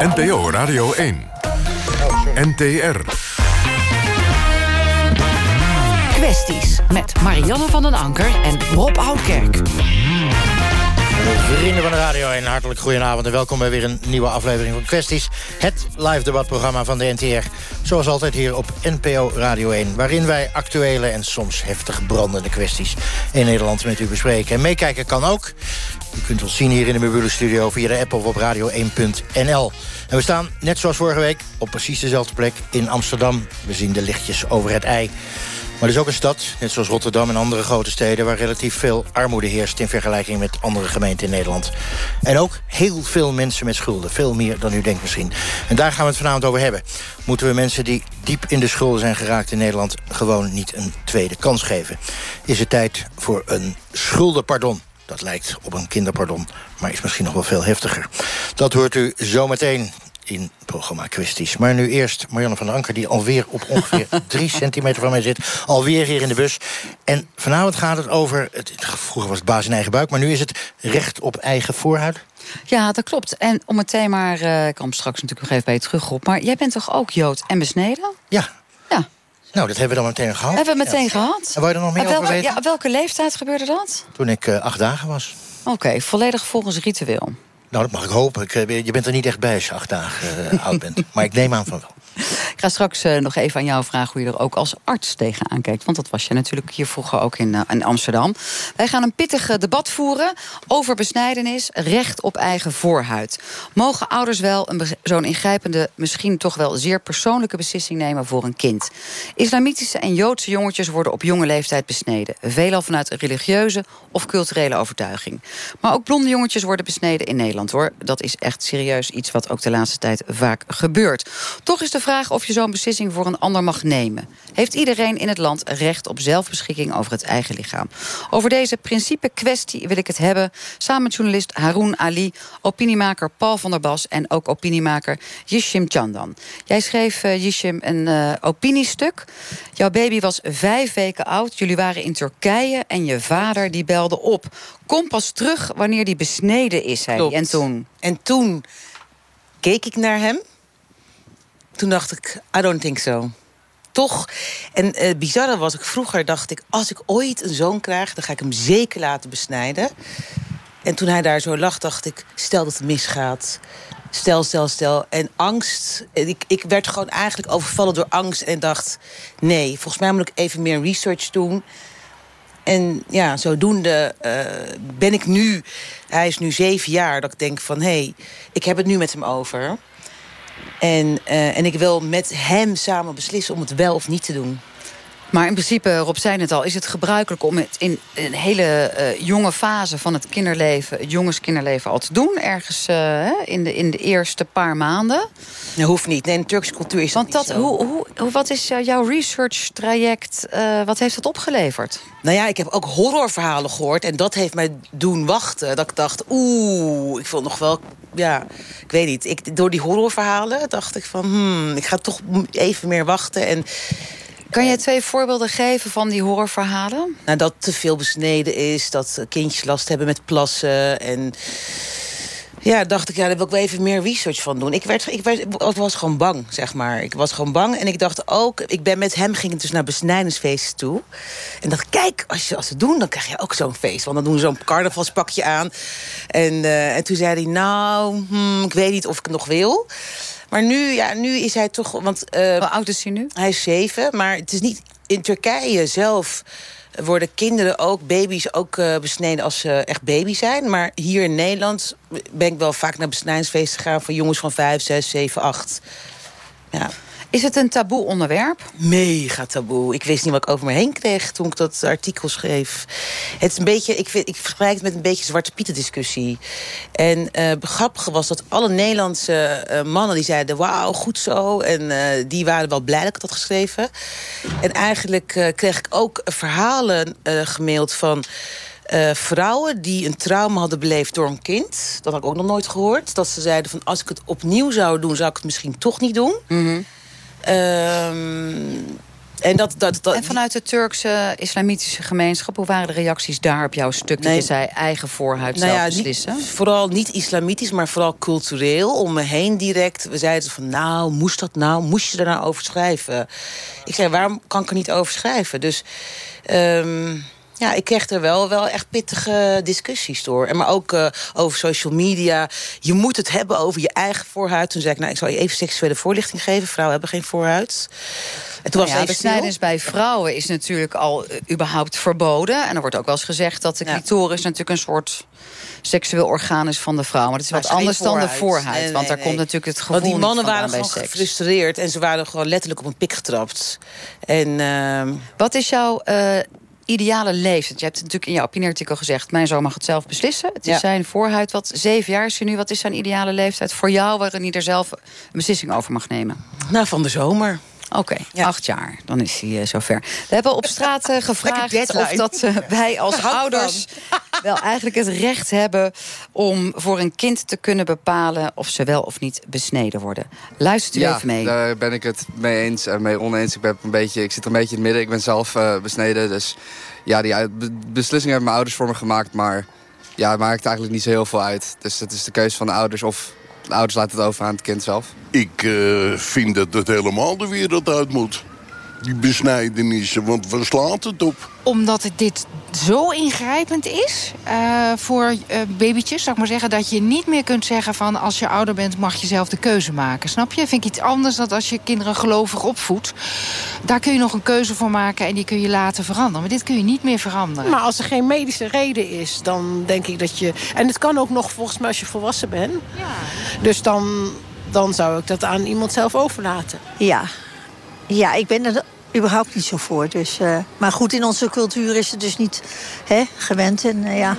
NPO Radio 1. NTR. Kwesties met Marianne van den Anker en Rob Oudkerk. Vrienden van de Radio 1, hartelijk goedenavond en welkom bij weer een nieuwe aflevering van Kwesties. Het live debatprogramma van de NTR. Zoals altijd hier op NPO Radio 1. Waarin wij actuele en soms heftig brandende kwesties in Nederland met u bespreken. En meekijken kan ook. U kunt ons zien hier in de Mobile Studio via de app of op radio1.nl. En we staan, net zoals vorige week, op precies dezelfde plek in Amsterdam. We zien de lichtjes over het ei. Maar het is ook een stad, net zoals Rotterdam en andere grote steden... waar relatief veel armoede heerst in vergelijking met andere gemeenten in Nederland. En ook heel veel mensen met schulden. Veel meer dan u denkt misschien. En daar gaan we het vanavond over hebben. Moeten we mensen die diep in de schulden zijn geraakt in Nederland... gewoon niet een tweede kans geven? Is het tijd voor een schuldenpardon? Dat lijkt op een kinderpardon, maar is misschien nog wel veel heftiger. Dat hoort u zometeen in het programma Kwesties. Maar nu eerst Marianne van der Anker... die alweer op ongeveer drie centimeter van mij zit. Alweer hier in de bus. En vanavond gaat het over... Het, vroeger was het baas in eigen buik... maar nu is het recht op eigen voorhuid. Ja, dat klopt. En om meteen maar... Uh, ik kom straks natuurlijk nog even bij je terug op... maar jij bent toch ook Jood en besneden? Ja. Ja. Nou, dat hebben we dan meteen gehad. Hebben we meteen ja. gehad. En wil je er nog meer welke, over weten? Ja, op welke leeftijd gebeurde dat? Toen ik uh, acht dagen was. Oké, okay, volledig volgens ritueel. Nou, dat mag ik hopen. Ik, je bent er niet echt bij als je acht dagen uh, oud bent. Maar ik neem aan van wel. Ik ga straks uh, nog even aan jou vragen hoe je er ook als arts tegenaan kijkt. Want dat was je natuurlijk hier vroeger ook in, uh, in Amsterdam. Wij gaan een pittig debat voeren over besnijdenis, recht op eigen voorhuid. Mogen ouders wel zo'n ingrijpende, misschien toch wel zeer persoonlijke beslissing nemen voor een kind? Islamitische en Joodse jongetjes worden op jonge leeftijd besneden. Veelal vanuit religieuze of culturele overtuiging. Maar ook blonde jongetjes worden besneden in Nederland hoor. Dat is echt serieus iets wat ook de laatste tijd vaak gebeurt. Toch is de vraag of je zo'n beslissing voor een ander mag nemen. Heeft iedereen in het land recht op zelfbeschikking over het eigen lichaam? Over deze principe kwestie wil ik het hebben... samen met journalist Haroun Ali, opiniemaker Paul van der Bas... en ook opiniemaker Yishim Chandan. Jij schreef, uh, Yishim, een uh, opiniestuk. Jouw baby was vijf weken oud, jullie waren in Turkije... en je vader die belde op. Kom pas terug wanneer die besneden is, zei hij. En toen? En toen keek ik naar hem toen dacht ik, I don't think so. Toch. En uh, bizarre was ik vroeger, dacht ik, als ik ooit een zoon krijg, dan ga ik hem zeker laten besnijden. En toen hij daar zo lag, dacht ik, stel dat het misgaat. Stel, stel, stel. En angst. Ik, ik werd gewoon eigenlijk overvallen door angst. En dacht, nee, volgens mij moet ik even meer research doen. En ja, zodoende uh, ben ik nu... Hij is nu zeven jaar, dat ik denk van... hé, hey, ik heb het nu met hem over. En, uh, en ik wil met hem samen beslissen om het wel of niet te doen. Maar in principe, Rob zei het al, is het gebruikelijk om het in een hele uh, jonge fase van het kinderleven, het jongenskinderleven al te doen, ergens uh, in, de, in de eerste paar maanden? Dat hoeft niet. Nee, in de Turkse cultuur is Want dat, dat hoe, hoe, hoe, wat is jouw research traject? Uh, wat heeft dat opgeleverd? Nou ja, ik heb ook horrorverhalen gehoord en dat heeft mij doen wachten. Dat ik dacht, oeh, ik vond nog wel ja, ik weet niet. Ik, door die horrorverhalen dacht ik van... Hmm, ik ga toch even meer wachten. En, kan je twee voorbeelden geven van die horrorverhalen? Nou, dat te veel besneden is, dat kindjes last hebben met plassen... en ja, dacht ik, ja, daar wil ik wel even meer research van doen. Ik, werd, ik, was gewoon bang, zeg maar. Ik was gewoon bang en ik dacht ook... Ik ben met hem, ging dus naar besnijdingsfeesten toe. En dacht, kijk, als, je, als ze doen, dan krijg je ook zo'n feest. Want dan doen ze zo'n carnavalspakje aan. En, uh, en toen zei hij, nou, hmm, ik weet niet of ik het nog wil... Maar nu, ja, nu is hij toch... Want, uh, Hoe oud is hij nu? Hij is zeven, maar het is niet in Turkije zelf worden kinderen ook, baby's ook uh, besneden als ze echt baby zijn. Maar hier in Nederland ben ik wel vaak naar besnijdingsfeesten gegaan... voor jongens van 5, 6, 7, 8. Ja. Is het een taboe onderwerp? Mega taboe. Ik wist niet wat ik over me heen kreeg toen ik dat artikel schreef. Het is een beetje, ik, vind, ik vergelijk het met een beetje zwarte pieten discussie. En uh, grappige was dat alle Nederlandse uh, mannen die zeiden... wauw, goed zo. En uh, die waren wel blij dat ik dat had geschreven. En eigenlijk kreeg ik ook verhalen gemaild van... Uh, vrouwen die een trauma hadden beleefd door een kind. Dat had ik ook nog nooit gehoord. Dat ze zeiden van als ik het opnieuw zou doen... zou ik het misschien toch niet doen. Mm -hmm. Um, En, dat, dat, dat, en vanuit de Turkse islamitische gemeenschap... hoe waren de reacties daar op jouw stuk? Dat je zei eigen voorhuid nou zelf ja, beslissen? Niet, vooral niet islamitisch, maar vooral cultureel. Om me heen direct. We zeiden van, nou, moest dat nou? Moest je er nou over schrijven? Ik zei, waarom kan ik er niet over schrijven? Dus... ehm, ja, ik kreeg er wel, wel echt pittige discussies door. En maar ook uh, over social media. Je moet het hebben over je eigen voorhuid. Toen zei ik, nou, ik zal je even seksuele voorlichting geven. Vrouwen hebben geen voorhuid. En toen nou was ja, besnijdenis bij vrouwen is natuurlijk al uh, überhaupt verboden. En er wordt ook wel eens gezegd dat de clitoris natuurlijk een soort seksueel orgaan is van de vrouw. Maar dat is wat anders dan de voorhuid. Nee, want daar nee, komt natuurlijk het gevoel Want die mannen waren gewoon gefrustreerd. En ze waren gewoon letterlijk op een pik getrapt. En... ehm, Wat is jouw uh, ideale leeftijd? Je hebt natuurlijk in jouw opinieartikel gezegd... mijn zoon mag het zelf beslissen. Het is Ja. zijn voorhuid. Wat zeven jaar is hij nu. Wat is zijn ideale leeftijd voor jou... waarin hij er zelf een beslissing over mag nemen? nou, van de zomer. Oké, Ja. acht jaar. Dan is hij eh, zover. We hebben op straat eh, gevraagd of dat eh, wij als ouders... wel eigenlijk het recht hebben om voor een kind te kunnen bepalen... of ze wel of niet besneden worden. Luistert u ja, even mee. daar ben ik het mee eens en mee oneens. Ik, ben een beetje, ik zit een beetje in het midden. Ik ben zelf eh, besneden. Dus ja, die uit- be- beslissing hebben mijn ouders voor me gemaakt. Maar ja, het maakt eigenlijk niet zo heel veel uit. Dus het is de keuze van de ouders. Of de ouders laten het over aan het kind zelf. Ik eh, vind dat het helemaal de wereld uit moet. Die besnijdenissen, want waar slaat het op? Omdat het dit zo ingrijpend is eh, voor eh, babytjes, zou ik maar zeggen, dat je niet meer kunt zeggen van als je ouder bent mag je zelf de keuze maken. Snap je? Vind ik iets anders dan als je kinderen gelovig opvoedt. Daar kun je nog een keuze voor maken en die kun je laten veranderen. Maar dit kun je niet meer veranderen. Maar als er geen medische reden is, dan denk ik dat je... En het kan ook nog volgens mij als je volwassen bent. Dus dan, dan zou ik dat aan iemand zelf overlaten. Ja. ja, ik ben er überhaupt niet zo voor. Dus, eh, maar goed, in onze cultuur is het dus niet hè, gewend. En eh, ja,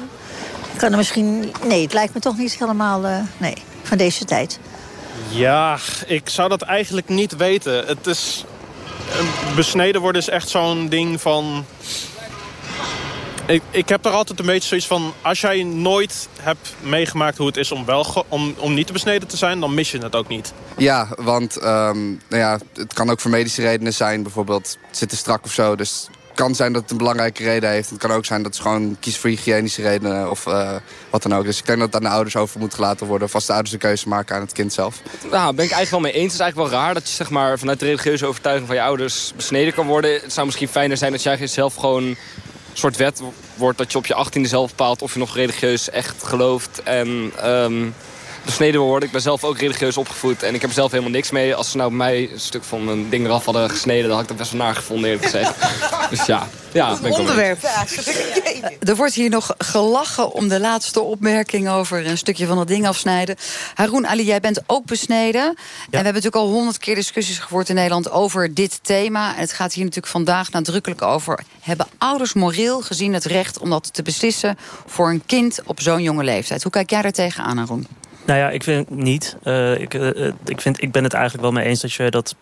ik kan er misschien... Nee, het lijkt me toch niet helemaal... eh, nee, van deze tijd. Ja, ik zou dat eigenlijk niet weten. Het is... Besneden worden is echt zo'n ding van... Ik, ik heb er altijd een beetje zoiets van... als jij nooit hebt meegemaakt hoe het is om, wel om, om niet te besneden te zijn... dan mis je het ook niet. Ja, want ehm, nou ja, het kan ook voor medische redenen zijn. Bijvoorbeeld zitten strak of zo. Dus het kan zijn dat het een belangrijke reden heeft. Het kan ook zijn dat ze gewoon kiezen voor hygiënische redenen of eh, wat dan ook. Dus ik denk dat het aan de ouders over moet gelaten worden. Of als de ouders de keuze maken aan het kind zelf. Nou, ben ik eigenlijk wel mee eens. Het is eigenlijk wel raar dat je zeg maar, vanuit de religieuze overtuiging van je ouders besneden kan worden. Het zou misschien fijner zijn dat jij zelf gewoon soort wet wordt dat je op je achttiende zelf bepaalt of je nog religieus echt gelooft. En ehm, besneden wil worden. Ik ben zelf ook religieus opgevoed en ik heb zelf helemaal niks mee. Als ze nou bij mij een stuk van mijn ding eraf hadden gesneden, dan had ik dat best wel naar gevonden eerlijk gezegd. dus ja, ja, ben ik eens. Er wordt hier nog gelachen om de laatste opmerking over een stukje van dat ding afsnijden. Haroon Ali, jij bent ook besneden. En we hebben natuurlijk al honderd keer discussies gevoerd in Nederland over dit thema. En het gaat hier natuurlijk vandaag nadrukkelijk over. Hebben ouders moreel gezien het recht om dat te beslissen voor een kind op zo'n jonge leeftijd? Hoe kijk jij daar tegenaan, Haroon? Nou ja, ik vind niet. Eh, ik, eh, eh, ik, vind, ik ben het eigenlijk wel mee eens dat je dat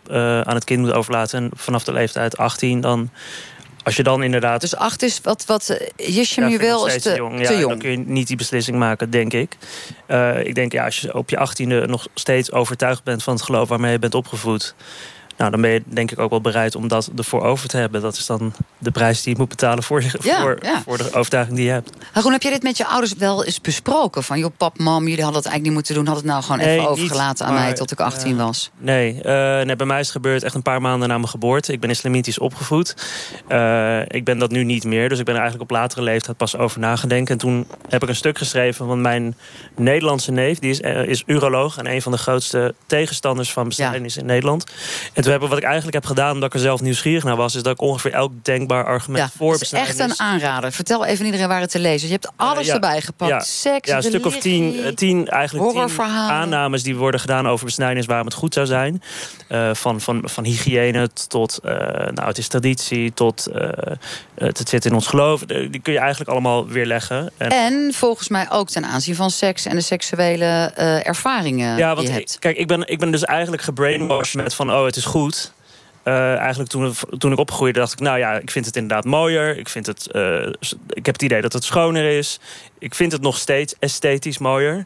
aan het kind moet overlaten. En vanaf de leeftijd 18 dan... Als je dan inderdaad... Dus acht is wat, wat Ja, nu wil, is steeds te, jong. te jong. Dan kun je niet die beslissing maken, denk ik. Ik denk, ja, als je op je achttiende nog steeds overtuigd bent van het geloof waarmee je bent opgevoed. Nou, dan ben je denk ik ook wel bereid om dat ervoor over te hebben. Dat is dan de prijs die je moet betalen voor, je, Ja, voor, ja. voor de overtuiging die je hebt. Haroon, heb je dit met je ouders wel eens besproken? Van, joh, pap, mam, jullie hadden het eigenlijk niet moeten doen. Had het nou gewoon Nee, even niet, overgelaten aan mij tot ik 18 was? Nee, eh, nee, bij mij is het gebeurd echt een paar maanden na mijn geboorte. Ik ben islamitisch opgevoed. Eh, ik ben dat nu niet meer, dus ik ben er eigenlijk op latere leeftijd pas over nagedenken. En toen heb ik een stuk geschreven van mijn Nederlandse neef. Die is, eh, is uroloog en een van de grootste tegenstanders van besnijdenis in Nederland. En toen heb ik wat ik eigenlijk heb gedaan, omdat ik er zelf nieuwsgierig naar was, is dat ik ongeveer elk denkbaar argument voor Het is echt een aanrader. Vertel even iedereen waar het te lezen is. Je hebt alles Eh, ja. erbij gepakt. Ja. Seks, ja, een stuk of tien, eh, tien, eigenlijk tien horrorverhalen. aannames die worden gedaan over besnijdenis waarom het goed zou zijn. Eh, van, van, van hygiëne tot, nou het is traditie, tot het zit in ons geloof. Die kun je eigenlijk allemaal weerleggen. En, En volgens mij ook ten aanzien van seks en de seksuele ervaringen ja, die want je ik- hebt. kijk, ik ben, ik ben dus eigenlijk gebrainwashed met van oh, het is goed. Eh, eigenlijk toen, toen ik opgroeide dacht ik, nou ja, ik vind het inderdaad mooier. Ik, vind het, eh, ik heb het idee dat het schoner is. Ik vind het nog steeds esthetisch mooier.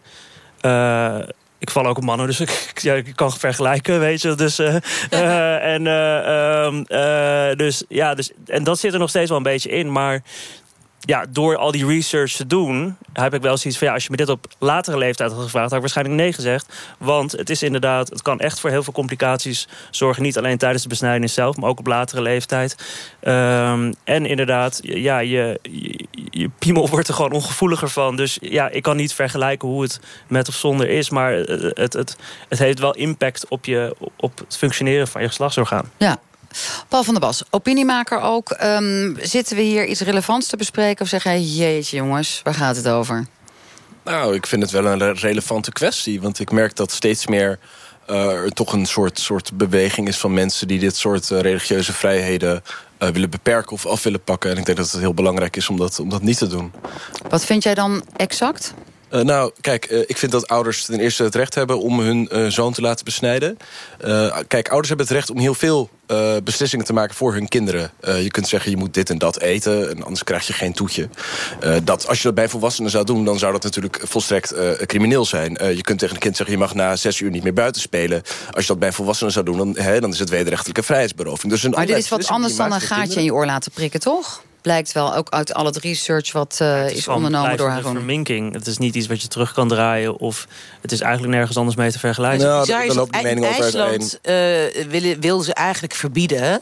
Eh, ik val ook op mannen, dus ik, ja, ik kan vergelijken, weet je. Dus, en, uh, dus, ja, dus, en dat zit er nog steeds wel een beetje in. Maar ja, door al die research te doen, heb ik wel zoiets van ja, als je me dit op latere leeftijd had gevraagd, had ik waarschijnlijk nee gezegd. Want het is inderdaad, het kan echt voor heel veel complicaties zorgen. Niet alleen tijdens de besnijdenis zelf, maar ook op latere leeftijd. Um, en inderdaad, ja, je, je, piemel wordt er gewoon ongevoeliger van. Dus ja, ik kan niet vergelijken hoe het met of zonder is. Maar het, het, het, het heeft wel impact op, je, op het functioneren van je geslachtsorgaan. Ja, Paul van der Bas, opiniemaker ook. Um, zitten we hier iets relevants te bespreken? Of zeg jij, jeetje jongens, waar gaat het over? Nou, ik vind het wel een relevante kwestie. Want ik merk dat steeds meer uh, er toch een soort, soort beweging is van mensen... die dit soort uh, religieuze vrijheden uh, willen beperken of af willen pakken. En ik denk dat het heel belangrijk is om dat, om dat niet te doen. Wat vind jij dan exact? Uh, nou, kijk, uh, ik vind dat ouders ten eerste het recht hebben om hun uh, zoon te laten besnijden. kijk, ouders hebben het recht om heel veel beslissingen te maken voor hun kinderen. je kunt zeggen, je moet dit en dat eten, en anders krijg je geen toetje. dat, als je dat bij volwassenen zou doen, dan zou dat natuurlijk volstrekt crimineel zijn. je kunt tegen een kind zeggen, je mag na zes uur niet meer buiten spelen. Als je dat bij volwassenen zou doen, dan, hè, dan is het wederrechtelijke vrijheidsberoving. Dus maar dit is wat anders dan een gaatje in je oor laten prikken, toch? Blijkt wel ook uit al het research wat uh, is, is ondernomen door haar. verminking. Het is niet iets wat je terug kan draaien of het is eigenlijk nergens anders mee te vergelijken. Nou, daar loopt die mening over IJsland uh, willen, wil ze eigenlijk verbieden.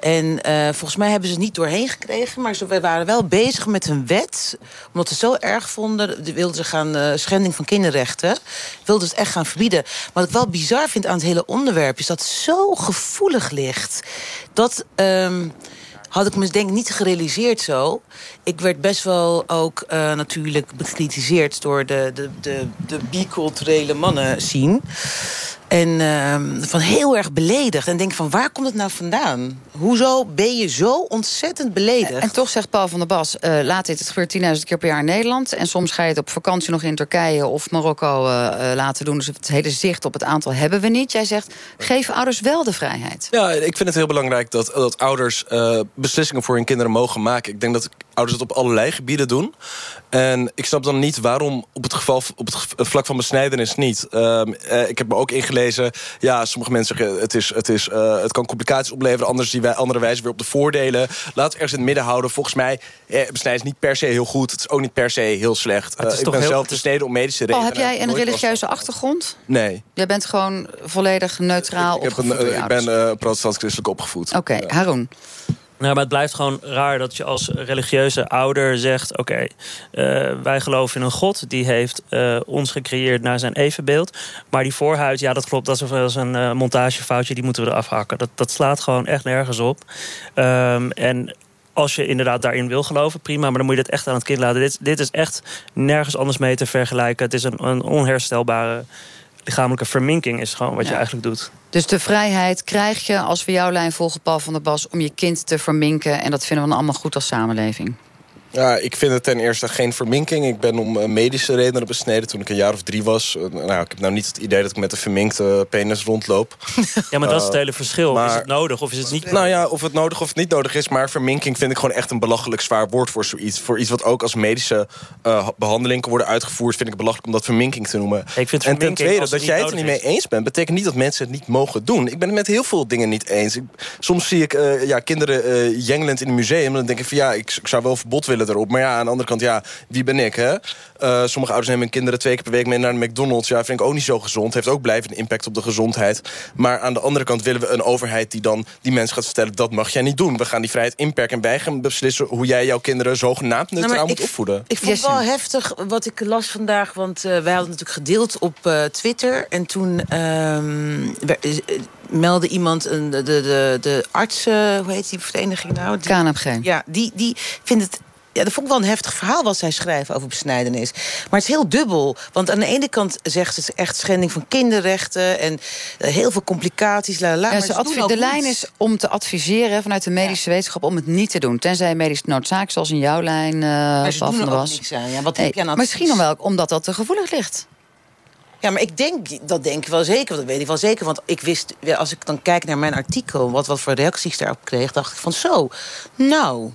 En uh, volgens mij hebben ze het niet doorheen gekregen. Maar ze waren wel bezig met een wet. Omdat ze zo erg vonden. Wilden ze gaan uh, schending van kinderrechten. Wilden ze het echt gaan verbieden. Wat ik wel bizar vind aan het hele onderwerp. Is dat het zo gevoelig ligt. Dat... Um, had ik me denk niet gerealiseerd zo. Ik werd best wel ook uh, natuurlijk bekritiseerd door de, de, de, de biculturele mannen zien. En uh, van heel erg beledigd. En denk van, waar komt het nou vandaan? Hoezo ben je zo ontzettend beledigd? En, toch zegt Paul van der Bas, uh, laat dit, het gebeurt 10.000 keer per jaar in Nederland. En soms ga je het op vakantie nog in Turkije of Marokko uh, laten doen. Dus het hele zicht op het aantal hebben we niet. Jij zegt, geef ouders wel de vrijheid. Ja, ik vind het heel belangrijk dat, dat ouders beslissingen voor hun kinderen mogen maken. Ik denk dat ouders het op allerlei gebieden doen. En ik snap dan niet waarom op het, geval, op het vlak van besnijdenis niet. Um, ik heb me ook ingelezen ja, sommige mensen zeggen het, is, het, is, uh, het kan complicaties opleveren. Anders die wij, andere wijze weer op de voordelen. Laat ergens in het midden houden. Volgens mij eh, besnijden is niet per se heel goed. Het is ook niet per se heel slecht. Uh, ik ben heel, zelf besneden om medische redenen. heb jij een religieuze achtergrond? Nee. Jij bent gewoon volledig neutraal ik, ik, heb een, ik ben uh, protestant-christelijk opgevoed. Oké, okay, Haroon. Nou, maar het blijft gewoon raar dat je als religieuze ouder zegt... oké, uh, wij geloven in een God, die heeft uh, ons gecreëerd naar zijn evenbeeld. Maar die voorhuid, ja, dat klopt, dat is een uh, montagefoutje... die moeten we eraf hakken. Dat, dat slaat gewoon echt nergens op. Um, en als je inderdaad daarin wil geloven, prima. Maar dan moet je het echt aan het kind laten. Dit, dit is echt nergens anders mee te vergelijken. Het is een, een onherstelbare lichamelijke verminking is gewoon wat ja. je eigenlijk doet. Dus de vrijheid krijg je, als we jouw lijn volgen, Paul van der Bas... om je kind te verminken. En dat vinden we dan allemaal goed als samenleving. Ja, ik vind het ten eerste geen verminking. Ik ben om eh, medische redenen besneden toen ik een jaar of drie was. Eh, nou, ik heb nou niet het idee dat ik met een verminkte penis rondloop. Ja, maar dat is het hele verschil. Maar, is het nodig of is het niet Nou ja, of het nodig of het niet nodig is. Maar verminking vind ik gewoon echt een belachelijk zwaar woord voor zoiets. Voor iets wat ook als medische uh, behandeling kan worden uitgevoerd... vind ik het belachelijk om dat verminking te noemen. Ik vind en ten tweede, dat jij het er niet mee eens bent... betekent niet dat mensen het niet mogen doen. Ik ben het met heel veel dingen niet eens. Ik, soms zie ik uh, ja, kinderen jengelend in een museum... en dan denk ik van ja, ik, ik zou wel verbod willen erop. Maar ja, aan de andere kant, ja, wie ben ik, hè? Uh, sommige ouders nemen hun kinderen twee keer per week mee naar de McDonald's. Ja, vind ik ook niet zo gezond. Heeft ook blijvend impact op de gezondheid. Maar aan de andere kant willen we een overheid die dan die mensen gaat vertellen... dat mag jij niet doen. We gaan die vrijheid inperken en wij gaan beslissen... hoe jij jouw kinderen zogenaamd neutraal nou, moet ik, opvoeden. Ik vond het wel heftig wat ik las vandaag. Want uh, wij hadden natuurlijk gedeeld op uh, Twitter. En toen uh, meldde iemand, een, de, de, de arts... hoe heet die vereniging nou? Die, KNMG. Ja, die, die vindt het ja, dat vond ik wel een heftig verhaal wat zij schrijven over besnijdenis. Maar het is heel dubbel. Want aan de ene kant zegt het echt schending van kinderrechten... en uh, heel veel complicaties. La, la, ja, maar de lijn is om te adviseren vanuit de medische ja. wetenschap... om het niet te doen. Tenzij medisch noodzaak, zoals in jouw lijn uh, maar van was. Niks aan. Ja, wat hey, heb je aan misschien dan wel, omdat dat te gevoelig ligt. Ja, maar ik denk, dat denk ik wel zeker. Dat weet ik wel zeker. Want ik wist, als ik dan kijk naar mijn artikel... wat, wat voor reacties daarop kreeg, dacht ik van zo, nou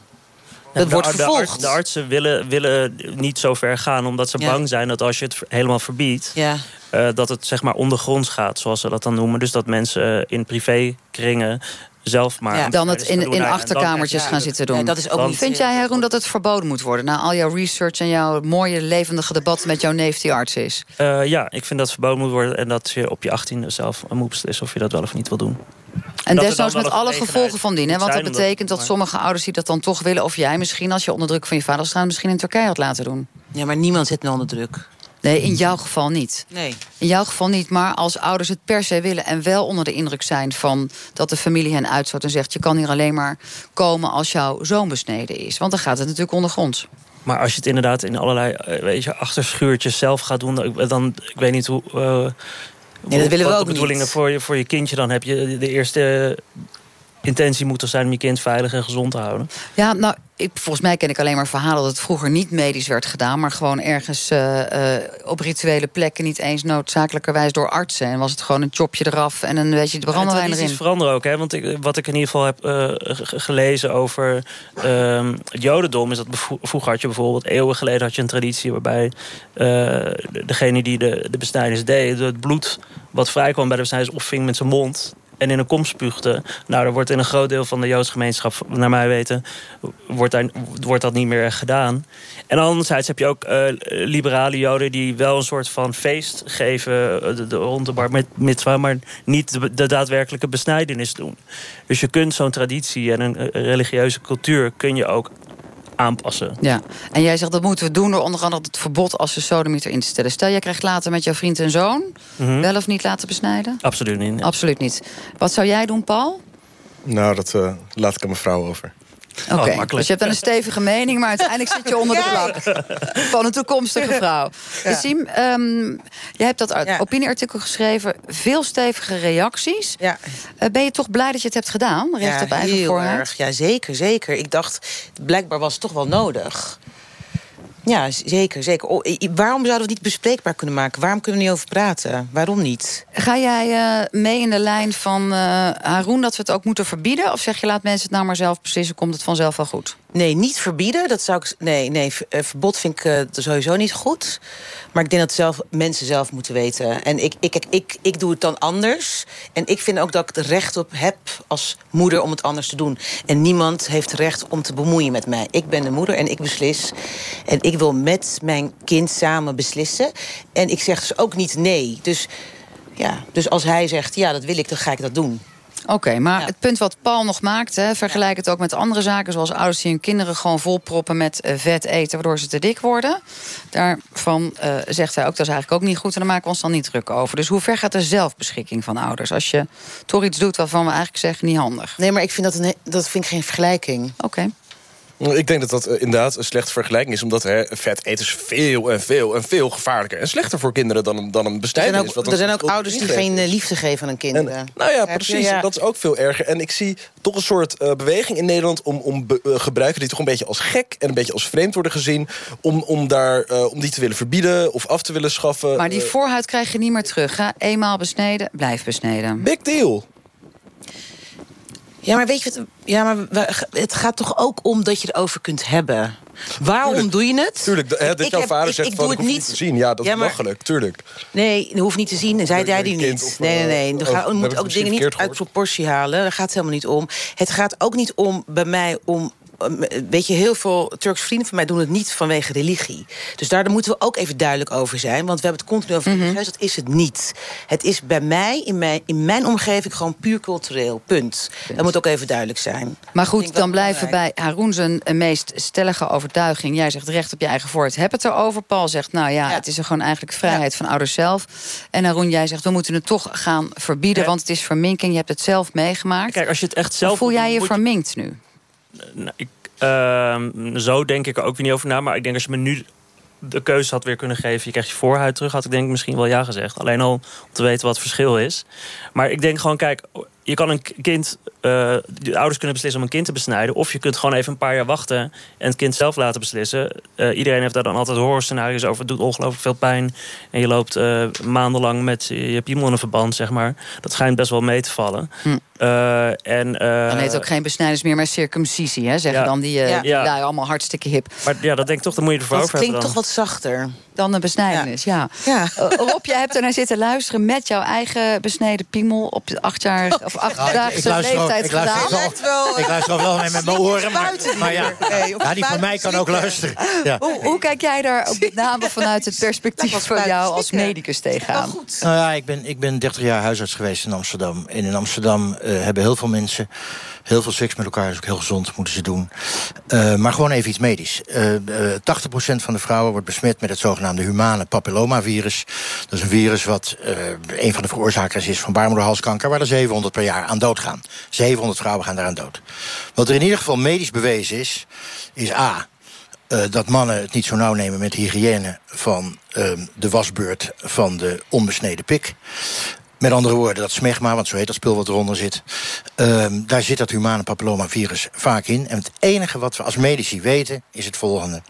Dat wordt de, de, vervolgd. de artsen willen, willen niet zo ver gaan, omdat ze Ja. bang zijn dat als je het helemaal verbiedt, Ja. eh, dat het zeg maar ondergronds gaat, zoals ze dat dan noemen. Dus dat mensen in privékringen zelf maar. Ja. Dan het in, in Nou, achterkamertjes dan- gaan zitten doen. dat is ook niet- Vind jij, Haroon, dat het verboden moet worden? Na al jouw research en jouw mooie levendige debat met jouw neef die arts is. Eh, ja, ik vind dat het verboden moet worden en dat je op je achttiende zelf moet beslissen of je dat wel of niet wil doen. En Dat desnoods met alle gevolgen van dien. Hè? Want dat betekent dat sommige ouders die dat dan toch willen... of jij misschien, als je onder druk van je vader staat... misschien in Turkije had laten doen. Ja, maar niemand zit me onder druk. Nee, in jouw geval niet. Nee. In jouw geval niet, maar als ouders het per se willen... en wel onder de indruk zijn van dat de familie hen uitstoot... en zegt, je kan hier alleen maar komen als jouw zoon besneden is. Want dan gaat het natuurlijk ondergronds. Maar als je het inderdaad in allerlei eh, weet je, achterschuurtjes zelf gaat doen, dan, dan ik weet niet hoe. eh, Nee, dat willen we wat ook de bedoelingen niet. Voor, je, voor je kindje dan heb je de eerste intentie moet er zijn om je kind veilig en gezond te houden. Ja, nou, ik, volgens mij ken ik alleen maar verhalen dat het vroeger niet medisch werd gedaan, maar gewoon ergens eh, eh, op rituele plekken, niet eens noodzakelijkerwijs door artsen. En was het gewoon een chopje eraf en een beetje de brandewijn tradities erin. veranderen ook, hè? Want ik, wat ik in ieder geval heb eh, gelezen over ehm, het Jodendom, is dat vroeger had je bijvoorbeeld eeuwen geleden had je een traditie waarbij de- degene die de, de besnijdenis deed, het bloed wat vrijkwam bij de besnijdenis opving met zijn mond. En in een kom. Nou, er wordt in een groot deel van de Joodse gemeenschap, naar mij weten, wordt, daar, wordt dat niet meer gedaan. En anderzijds heb je ook eh, liberale Joden die wel een soort van feest geven eh, de, rond de bar met mitzwa, maar niet de, de daadwerkelijke besnijdenis doen. Dus je kunt zo'n traditie en een eh, religieuze cultuur kun je ook aanpassen. Ja, en jij zegt dat moeten we doen door onder andere het verbod als de sodemieter in te stellen. Stel, jij krijgt later met jouw vriend en zoon Mhm. wel of niet laten besnijden? Absoluut niet. Absoluut niet. Wat zou jij doen, Paul? Nou, dat eh, laat ik aan mijn vrouw over. Oké, makkelijk. dus je hebt dan een stevige mening, maar uiteindelijk zit je onder de plak van een toekomstige vrouw. Ja. Siem, ehm, jij hebt dat Ja. opinieartikel geschreven, veel stevige reacties. Ja. Eh, ben je toch blij dat je het hebt gedaan? Recht op eigen heel erg. Ja, zeker, zeker. Ik dacht, blijkbaar was het toch wel nodig. Ja, zeker, zeker. Waarom zouden we het niet bespreekbaar kunnen maken? Waarom kunnen we niet over praten? Waarom niet? Ga jij eh, mee in de lijn van eh Haroon dat we het ook moeten verbieden? Of zeg je laat mensen het nou maar zelf beslissen, komt het vanzelf wel goed? Nee, niet verbieden. Dat zou ik. Nee, nee, eh, verbod vind ik sowieso niet goed. Maar ik denk dat zelf, mensen zelf moeten weten. En ik, ik, ik, ik, ik doe het dan anders. En ik vind ook dat ik er recht op heb als moeder om het anders te doen. En niemand heeft recht om te bemoeien met mij. Ik ben de moeder en ik beslis. En ik wil met mijn kind samen beslissen. En ik zeg dus ook niet nee. Dus, ja, dus als hij zegt ja, dat wil ik, dan ga ik dat doen. Oké, maar het punt wat Paul nog maakt, hè, vergelijk het ook met andere zaken, zoals ouders die hun kinderen gewoon volproppen met eh, vet eten, waardoor ze te dik worden. Daarvan eh, zegt hij ook, dat is eigenlijk ook niet goed en daar maken we ons dan niet druk over. Dus hoe ver gaat de zelfbeschikking van ouders als je toch iets doet waarvan we eigenlijk zeggen niet handig? Nee, maar ik vind dat, een, dat vind ik geen vergelijking. Oké. Ik denk dat dat eh, inderdaad een slechte vergelijking is. Omdat hè, vet eten is veel en veel en veel gevaarlijker. En slechter voor kinderen dan, een- dan een Er bestijdenis. zijn ook, wat er zijn ook ouders die geen is. eh, liefde geven aan hun kinderen. Nou ja, precies. Ja. Dat is ook veel erger. En ik zie toch een soort eh, beweging in Nederland... om, om be- gebruiken die toch een beetje als gek... en een beetje als vreemd worden gezien... om, om, daar, eh, om die te willen verbieden of af te willen schaffen. Maar die voorhuid krijg je niet meer terug. Hè? Eenmaal besneden, blijf besneden. big deal. Ja, maar weet je wat? Ja, maar het gaat toch ook om dat je erover kunt hebben. Waarom doe je het? Tuurlijk, hè, dat ik jouw heb- vader ik- zegt ik van doe ik het hoef niet. te zien. Ja, dat Ja, is belachelijk, tuurlijk. Nee, dat hoeft niet te zien. En zij je die niet. of, nee, nee, nee. eh, Dan ga- ik moet ook dingen niet uit proportie halen. Daar gaat het helemaal niet om. Het gaat ook niet om bij mij om. Weet je, heel veel Turks vrienden van mij doen het niet vanwege religie. Dus daar moeten we ook even duidelijk over zijn. Want we hebben het continu over religieus. Dat is het niet. Het is bij mij, in mijn, in mijn omgeving, gewoon puur cultureel. Punt. Dat moet ook even duidelijk zijn. Maar goed, dan blijven bij. Haroon zijn eh, meest stellige overtuiging. Jij zegt recht op je eigen vooruit. Heb het erover. Paul zegt, nou ja, het is er gewoon eigenlijk vrijheid van ouders zelf. En Haroon, jij zegt, we moeten het toch gaan verbieden. Ja. Want het is verminking. Je hebt het zelf meegemaakt. Kijk, als je het echt Hoe zelf voel wil jij je verminkt nu? Nou, ik, ehm, zo denk ik er ook weer niet over na. Maar ik denk als je me nu de keuze had weer kunnen geven... je krijgt je voorhuid terug, had ik denk ik misschien wel ja gezegd. Alleen al om te weten wat het verschil is. Maar ik denk gewoon, kijk... je kan een kind, uh, de ouders kunnen beslissen om een kind te besnijden. Of je kunt gewoon even een paar jaar wachten en het kind zelf laten beslissen. Uh, iedereen heeft daar dan altijd horrorscenario's over. Het doet ongelooflijk veel pijn. En je loopt uh, maandenlang met je piemel in een verband, zeg maar. Dat schijnt best wel mee te vallen. Hm. en, dan heet ook geen besnijders meer, maar circumcisie, hè? Zeggen Ja. dan die, Ja. allemaal hartstikke hip. Maar ja, dat denk ik toch, dan moet je ervoor Dat over hebben klinkt dan. toch wat zachter. Dan een besnijdenis, ja. Ja. Eh, Rob, jij hebt er naar zitten luisteren met jouw eigen besneden piemel op de acht jaar of ik- achtdaagse ik luister ook- leeftijd ik luister gedaan. ook wel- Ik luister ook wel met mijn oren, maar, maar ja, ja, die van mij kan ook luisteren. Ja. Hoe, hoe kijk jij daar ook met name vanuit het perspectief van jou als medicus tegenaan? Nou ja, ik ben, ik ben 30 jaar huisarts geweest in Amsterdam. En in Amsterdam eh, hebben heel veel mensen heel veel seks met elkaar. Is ook heel gezond, moeten ze doen. Eh, maar gewoon even iets medisch. Eh eh, 80% van de vrouwen wordt besmet met het zogenaamde humane papillomavirus. Dat is een virus wat eh, een van de veroorzakers is van baarmoederhalskanker... waar er 700 per jaar aan dood gaan. 700 vrouwen gaan daaraan dood. Wat er in ieder geval medisch bewezen is, is A... eh, dat mannen het niet zo nauw nemen met hygiëne van de wasbeurt van de onbesneden pik. Met andere woorden, dat smegma, want zo heet dat spul wat eronder zit... ehm, daar zit dat humane papillomavirus vaak in. En het enige wat we als medici weten is het volgende.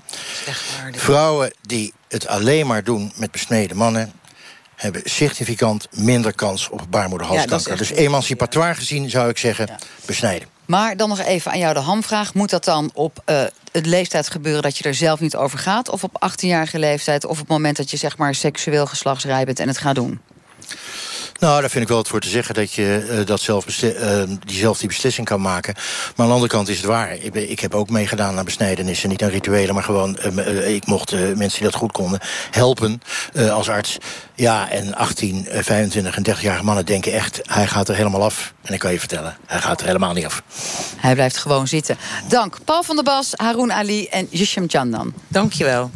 Vrouwen die het alleen maar doen met besneden mannen... hebben significant minder kans op baarmoederhalskanker. dus emancipatoire gezien zou ik zeggen, besnijden. Maar dan nog even aan jou de hamvraag. Moet dat dan op eh, het leeftijd gebeuren dat je er zelf niet over gaat? Of op 18-jarige leeftijd? Of op het moment dat je zeg maar seksueel geslachtsrij bent en het gaat doen? Nou, daar vind ik wel wat voor te zeggen dat je eh, dat zelf eh, die zelf die beslissing kan maken. Maar aan de andere kant is het waar. Ik, ik heb ook meegedaan aan besnijdenissen. Niet aan rituelen, maar gewoon... eh, ik mocht eh, mensen die dat goed konden helpen eh, als arts. Ja, en 18, eh, 25 en 30-jarige mannen denken echt... hij gaat er helemaal af. En ik kan je vertellen, hij gaat er helemaal niet af. Hij blijft gewoon zitten. Dank Paul van der Bas, Haroun Ali en Yushem Chandan. Dankjewel.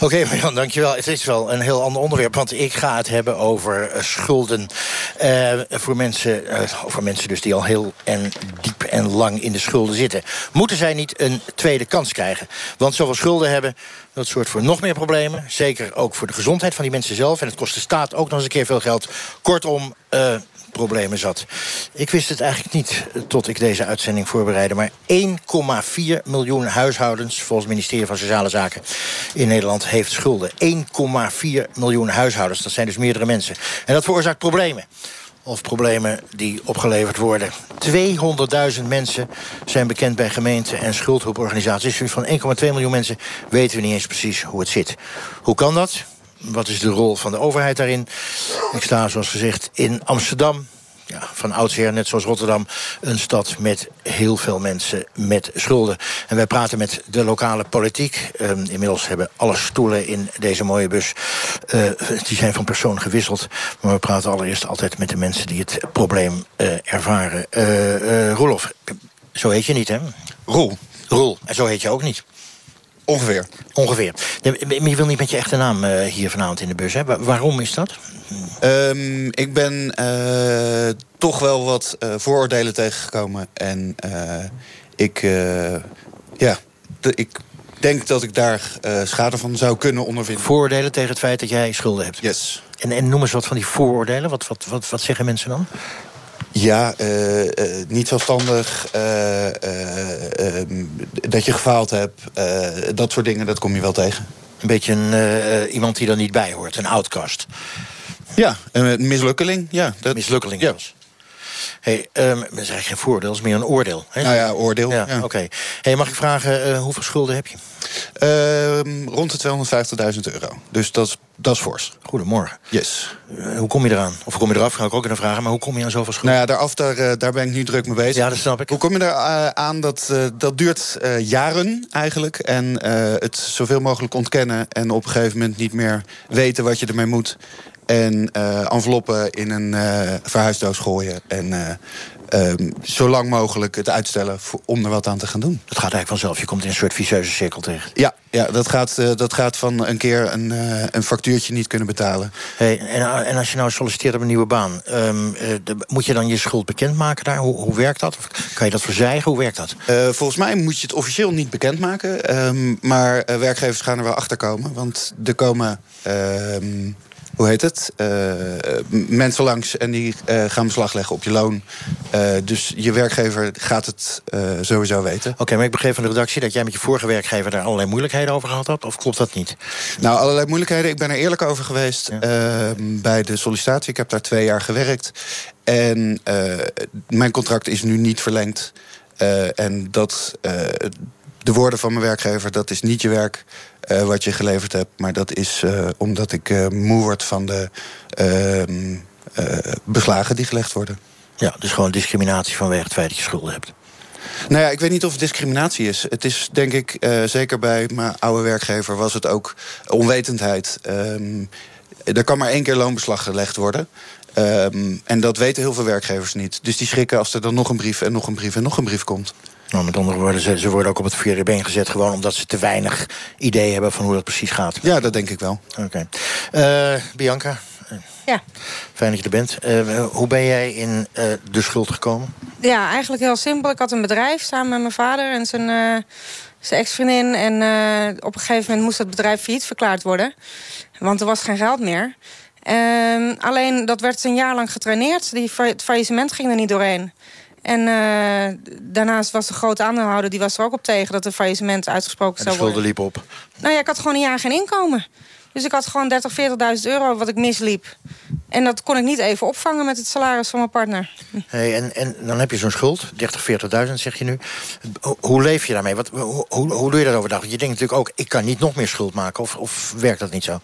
Oké, Marjan, dankjewel. Het is wel een heel ander onderwerp, want ik ga het hebben over eh, schulden. eh, voor, mensen, eh, voor mensen dus die al heel en diep en lang in de schulden zitten. Moeten zij niet een tweede kans krijgen? Want zoveel schulden hebben, dat zorgt voor nog meer problemen. Zeker ook voor de gezondheid van die mensen zelf. En het kost de staat ook nog eens een keer veel geld. Kortom, problemen zat. Ik wist het eigenlijk niet eh, tot ik deze uitzending voorbereidde... maar 1,4 miljoen huishoudens, volgens het ministerie van Sociale Zaken... in Nederland heeft schulden. 1,4 miljoen huishoudens, dat zijn dus meerdere mensen. En dat veroorzaakt problemen. Of problemen die opgeleverd worden. 200.000 mensen zijn bekend bij gemeenten en schuldhulporganisaties. Dus van 1,2 miljoen mensen weten we niet eens precies hoe het zit. Hoe kan dat? Wat is de rol van de overheid daarin? Ik sta, zoals gezegd, in Amsterdam. Ja, van oudsher, net zoals Rotterdam, een stad met heel veel mensen met schulden. En wij praten met de lokale politiek. Ehm, inmiddels hebben alle stoelen in deze mooie bus, eh, die zijn van persoon gewisseld. Maar we praten allereerst altijd met de mensen die het probleem eh, ervaren. Eh Roelof, zo heet je niet, hè? Roel. Roel, en zo heet je ook niet. Ongeveer. Ongeveer. Je wil niet met je echte naam eh, hier vanavond in de bus, hè? Wa- waarom is dat? Ehm, ik ben eh, toch wel wat eh, vooroordelen tegengekomen. En ik, ja, de- ik denk dat ik daar schade van zou kunnen ondervinden. Vooroordelen tegen het feit dat jij schulden hebt? Yes. En, en noem eens wat van die vooroordelen. Wat, wat, wat, wat zeggen mensen dan? Ja, eh, eh, niet zelfstandig, eh, eh, ehm, dat je gefaald hebt. dat soort dingen, dat kom je wel tegen. Een beetje een, iemand die er niet bij hoort, een outcast. Ja, een mislukkeling. Ja, dat... Mislukkeling zelfs. Hey, ehm, dat is eigenlijk geen voordeel, dat is meer een oordeel. Hè? Nou ja, oordeel. Ja, ja. Oké. Hey, mag ik vragen, eh, hoeveel schulden heb je? Ehm, rond de 250.000 euro. Dus dat is, dat is fors. Goedemorgen. Yes. Eh, hoe kom je eraan? Of hoe kom je eraf? Ga ik ook even vragen. Maar hoe kom je aan zoveel schulden? Nou ja, daaraf, daar, eh, daar ben ik nu druk mee bezig. Ja, dat snap ik. Hoe kom je eh, aan? Dat, dat duurt jaren eigenlijk. En het zoveel mogelijk ontkennen. En op een gegeven moment niet meer weten wat je ermee moet. En eh, enveloppen in een eh, verhuisdoos gooien. En eh, ehm, zo lang mogelijk het uitstellen voor- om er wat aan te gaan doen. Dat gaat eigenlijk vanzelf. Je komt in een soort vicieuze cirkel terecht. Ja, ja dat, gaat, dat gaat van een keer een, een factuurtje niet kunnen betalen. Hey, en, en als je nou solliciteert op een nieuwe baan... ehm, eh, de- moet je dan je schuld bekendmaken daar? Hoe, hoe werkt dat? Of kan je dat verzwijgen? Hoe werkt dat? Volgens mij moet je het officieel niet bekendmaken. ehm, maar werkgevers gaan er wel achter komen. Want er komen. Ehm, hoe heet het? eh, mensen langs en die eh, gaan beslag leggen op je loon. Eh, dus je werkgever gaat het sowieso weten. Oké, maar ik begreep van de redactie dat jij met je vorige werkgever daar allerlei moeilijkheden over gehad hebt. Of klopt dat niet? Nou, allerlei moeilijkheden. Ik ben er eerlijk over geweest eh, bij de sollicitatie. Ik heb daar twee jaar gewerkt. En mijn contract is nu niet verlengd. En dat, de woorden van mijn werkgever, dat is niet je werk eh, wat je geleverd hebt. Maar dat is eh, omdat ik eh, moe word van de ehm, eh, beslagen die gelegd worden. Ja, dus gewoon discriminatie vanwege het feit dat je schulden hebt. Nou ja, ik weet niet of het discriminatie is. Het is denk ik, zeker bij mijn oude werkgever, was het ook onwetendheid. Ehm, er kan maar één keer loonbeslag gelegd worden. Ehm, en dat weten heel veel werkgevers niet. Dus die schrikken als er dan nog een brief en nog een brief en nog een brief komt. Nou, met andere woorden, ze, ze worden ook op het verkeerde been gezet... gewoon omdat ze te weinig idee hebben van hoe dat precies gaat. Ja, dat denk ik wel. Oké. Eh, Bianca, Ja. fijn dat je er bent. Eh, hoe ben jij in eh, de schuld gekomen? ja, eigenlijk heel simpel. Ik had een bedrijf samen met mijn vader en zijn, eh, zijn ex-vriendin. En eh, op een gegeven moment moest dat bedrijf failliet verklaard worden. Want er was geen geld meer. Ehm, alleen dat werd een jaar lang getraineerd. Die, fa- het faillissement ging er niet doorheen. En eh, daarnaast was de grote aandeelhouder... die was er ook op tegen dat een faillissement uitgesproken En de zou worden. schulden liepen op. Nou ja, ik had gewoon een jaar geen inkomen. Dus ik had gewoon 30, 40.000 euro wat ik misliep. En dat kon ik niet even opvangen met het salaris van mijn partner. Hey, en, en dan heb je zo'n schuld, 30, 40.000 zeg je nu. Ho- Hoe leef je daarmee? Wat, hoe, hoe, doe je dat overdag? Je denkt natuurlijk ook, ik kan niet nog meer schuld maken. Of, of werkt dat niet zo?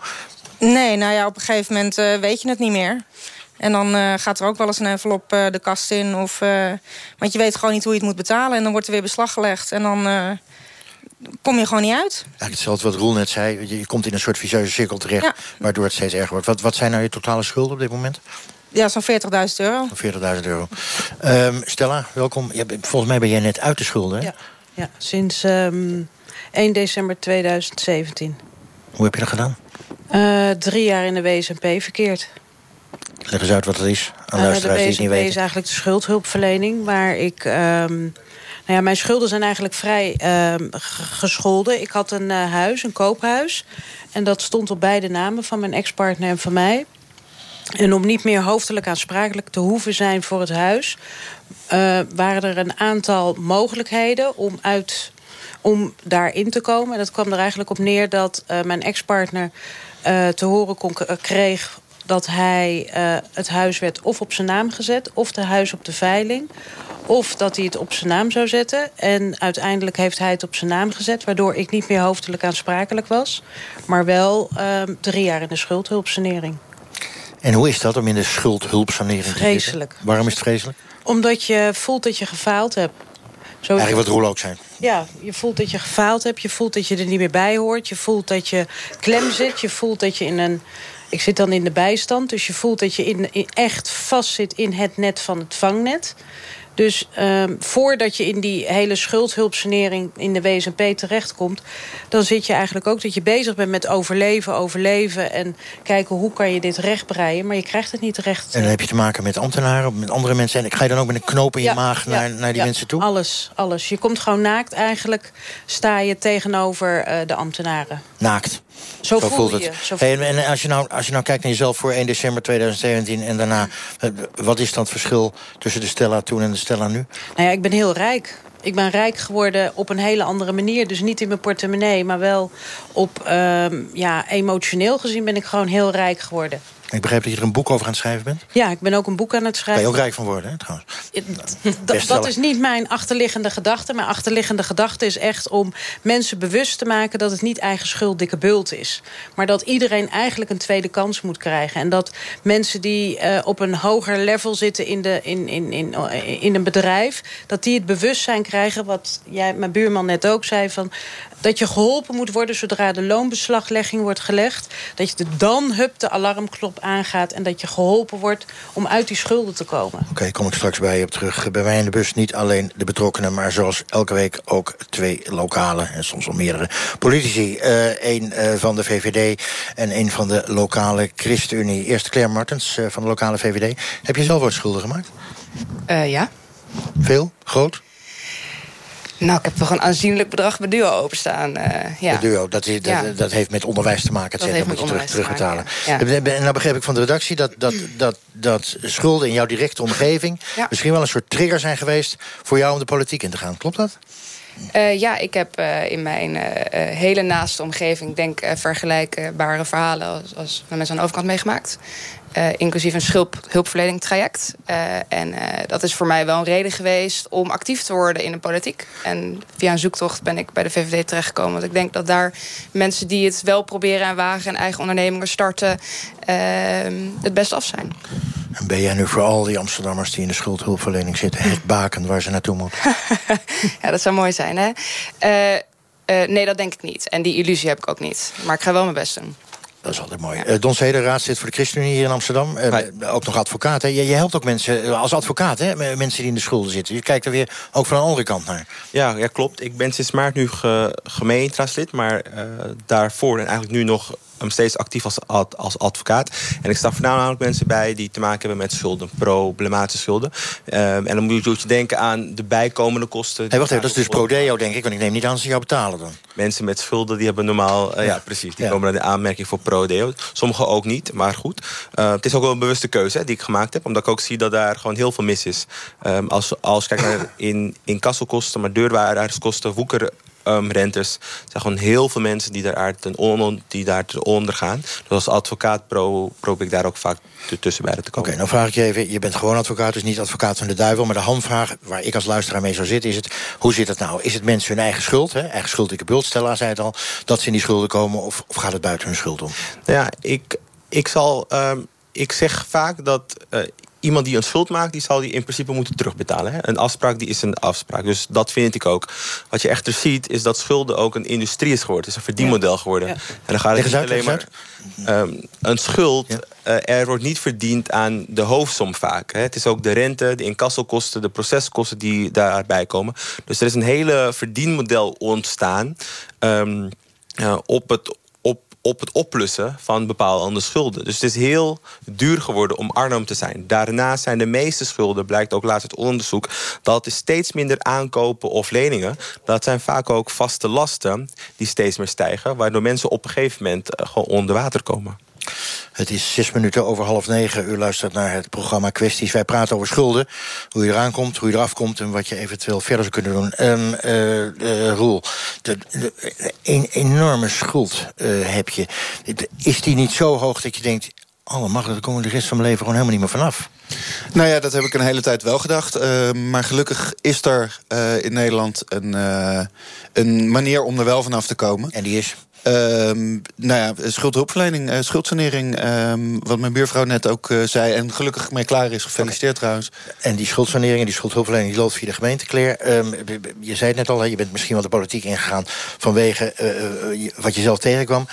Nee, nou ja, op een gegeven moment eh, weet je het niet meer. En dan eh, gaat er ook wel eens een envelop eh, de kast in. Of, eh, want je weet gewoon niet hoe je het moet betalen. En dan wordt er weer beslag gelegd. En dan eh, kom je gewoon niet uit. Eigenlijk hetzelfde wat Roel net zei. Je, je komt in een soort vicieuze cirkel terecht... Ja. waardoor het steeds erger wordt. Wat, wat zijn nou je totale schulden op dit moment? Ja, zo'n 40.000 euro. Van 40.000 euro. Ehm, Stella, welkom. Volgens mij ben jij net uit de schulden, hè? Ja. Ja, sinds ehm 1 december 2017. Hoe heb je dat gedaan? Eh, drie jaar in de WSMP verkeerd. Leg eens uit wat het is aan de luisteraars het niet WSMP is weten. eigenlijk de schuldhulpverlening... waar ik... ehm, nou ja, mijn schulden zijn eigenlijk vrij ehm, gescholden. Ik had een eh, huis, een koophuis. En dat stond op beide namen van mijn ex-partner en van mij. En om niet meer hoofdelijk aansprakelijk te hoeven zijn voor het huis... eh, waren er een aantal mogelijkheden om uit om daarin te komen. En dat kwam er eigenlijk op neer dat eh, mijn ex-partner te horen kon, kreeg dat hij eh, het huis werd of op zijn naam gezet... of de huis op de veiling, of dat hij het op zijn naam zou zetten. En uiteindelijk heeft hij het op zijn naam gezet... waardoor ik niet meer hoofdelijk aansprakelijk was... maar wel ehm, drie jaar in de schuldhulpsanering. En hoe is dat om in de schuldhulpsanering te zitten? Vreselijk. Waarom is het vreselijk? Omdat je voelt dat je gefaald hebt. Zo Eigenlijk wat Roel ook zei. Ja, je voelt dat je gefaald hebt. Je voelt dat je er niet meer bij hoort. Je voelt dat je klem zit. Je voelt dat je in een... Ik zit dan in de bijstand. Dus je voelt dat je in, echt vast zit in het net van het vangnet. Dus ehm, voordat je in die hele schuldhulpsanering in de WSMP terechtkomt... dan zit je eigenlijk ook dat je bezig bent met overleven, overleven... en kijken hoe kan je dit rechtbreien. Maar je krijgt het niet recht. En dan heb je te maken met ambtenaren, met andere mensen. En ga je dan ook met een knoop in je maag naar, ja, naar die ja, mensen toe? Alles, alles. Je komt gewoon naakt eigenlijk, sta je tegenover eh, de ambtenaren. Naakt. Zo voel voelt het. je, zo Hey, en en als, je nou, als je nou kijkt naar jezelf voor 1 december 2017 en daarna... eh, wat is dan het verschil tussen de Stella toen en de Stella nu? Nou ja, ik ben heel rijk. Ik ben rijk geworden op een hele andere manier. Dus niet in mijn portemonnee, maar wel op ehm, ja, emotioneel gezien ben ik gewoon heel rijk geworden. Ik begrijp dat je er een boek over aan het schrijven bent. Ja, ik ben ook een boek aan het schrijven. kan je ook rijk van worden, hè, trouwens. Dat, Bestseller. dat is niet mijn achterliggende gedachte. Mijn achterliggende gedachte is echt om mensen bewust te maken... dat het niet eigen schuld dikke bult is. Maar dat iedereen eigenlijk een tweede kans moet krijgen. En dat mensen die eh, op een hoger level zitten in, de, in, in, in, in een bedrijf... dat die het bewustzijn krijgen, wat jij, mijn buurman net ook zei... Van, dat je geholpen moet worden zodra de loonbeslaglegging wordt gelegd. Dat je de dan hup de alarmklop aangaat... en dat je geholpen wordt om uit die schulden te komen. Oké, kom ik straks bij je op terug. Bij mij in de bus niet alleen de betrokkenen... maar zoals elke week ook twee lokale en soms wel meerdere politici. Eén van de VVD en één van de lokale ChristenUnie. Eerst Claire Martens eh, van de lokale VVD. Heb je zelf ooit schulden gemaakt? Eh, ja. Veel? Groot? Nou, ik heb toch een aanzienlijk bedrag bij Duo openstaan. eh, ja. De duo, dat, is, dat, Ja. dat heeft met onderwijs te maken. Dat heeft moet je terug, terugbetalen. maken, ja. En nou begreep ik van de redactie dat, dat, dat, dat schulden in jouw directe omgeving... Misschien wel een soort trigger zijn geweest... voor jou om de politiek in te gaan. Klopt dat? Eh, ja, ik heb eh, in mijn hele naaste omgeving... denk vergelijkbare verhalen als, als mensen aan de overkant meegemaakt. Eh, inclusief een schulp, hulpverlening traject. Eh, en eh, dat is voor mij wel een reden geweest om actief te worden in de politiek. En via een zoektocht ben ik bij de VVD terechtgekomen. Want ik denk dat daar mensen die het wel proberen en wagen... en eigen ondernemingen starten, eh, het best af zijn. En ben jij nu voor al die Amsterdammers die in de schuldhulpverlening zitten... het baken waar ze naartoe moeten? Ja, dat zou mooi zijn, hè? Nee, dat denk ik niet. En die illusie heb ik ook niet. Maar ik ga wel mijn best doen. Dat is altijd mooi. Eh, Don Zeder, raadslid voor de ChristenUnie hier in Amsterdam. Eh, ook nog advocaat. Hè? Je, je helpt ook mensen eh, als advocaat, hè? mensen die in de schulden zitten. Je kijkt er weer ook van een andere kant naar. Ja, ja, klopt. Ik ben sinds maart nu ge, gemeenteraadslid, maar eh, daarvoor en eigenlijk nu nog um, steeds actief als, ad- als advocaat. En ik sta voornamelijk mensen bij die te maken hebben met schulden, problematische schulden. Um, en dan moet je, moet je denken aan de bijkomende kosten. Hey, wacht even, dat is dus prodeo, denk ik. Want ik neem niet aan dat ze jou betalen dan. Mensen met schulden die hebben normaal, eh, ja. precies, die komen naar de aanmerking voor prodeo. Sommigen ook niet, maar goed. Uh, het is ook wel een bewuste keuze hè, die ik gemaakt heb, omdat ik ook zie dat daar gewoon heel veel mis is. Um, als, als je kijkt naar in, in kasselkosten, maar deurwaarderskosten, woeker. Um, rentes. Er zijn gewoon heel veel mensen die daar ten onder, die daar ten onder gaan. Dus als advocaat pro, probeer ik daar ook vaak tussen bij te komen. Oké, nou vraag ik je even. Je bent gewoon advocaat, dus niet advocaat van de duivel. Maar de handvraag waar ik als luisteraar mee zou zitten is het... hoe zit het nou? Is het mensen hun eigen schuld, hè? eigen schuld, ik bult, Stella zei het al... dat ze in die schulden komen of, of gaat het buiten hun schuld om? Nou ja, ik, ik zal... Um, ik zeg vaak dat uh, iemand die een schuld maakt, die zal die in principe moeten terugbetalen. Hè? Een afspraak die is een afspraak. Dus dat vind ik ook. Wat je echter ziet, is dat schulden ook een industrie is geworden. Het is een verdienmodel geworden. Ja. En dan gaat het niet alleen maar. Um, een schuld, ja. uh, er wordt niet verdiend aan de hoofdsom vaak. Hè? Het is ook de rente, de incassokosten, de proceskosten die daarbij komen. Dus er is een hele verdienmodel ontstaan um, uh, op het op het oplussen van bepaalde schulden. Dus het is heel duur geworden om arm te zijn. Daarnaast zijn de meeste schulden, blijkt ook laatst uit onderzoek... dat is steeds minder aankopen of leningen. Dat zijn vaak ook vaste lasten die steeds meer stijgen... waardoor mensen op een gegeven moment gewoon onder water komen. Het is zes minuten over half negen. U luistert naar het programma Kwesties. Wij praten over schulden. Hoe je eraan komt, hoe je eraf komt... en wat je eventueel verder zou kunnen doen. Um, uh, uh, Roel, de, de, een enorme schuld uh, heb je. Is die niet zo hoog dat je denkt... alle mag, daar komen we de rest van mijn leven gewoon helemaal niet meer vanaf? Nou ja, dat heb ik een hele tijd wel gedacht. Uh, maar gelukkig is er uh, in Nederland een, uh, een manier om er wel vanaf te komen. En die is? Um, nou ja, schuldhulpverlening, uh, schuldsanering. Um, wat mijn buurvrouw net ook uh, zei. En gelukkig mee klaar is. Gefeliciteerd okay. trouwens. En die schuldsanering en die schuldhulpverlening die loopt via de gemeente, Claire. Um, je zei het net al, hè, je bent misschien wel de politiek ingegaan... vanwege uh, wat je zelf tegenkwam.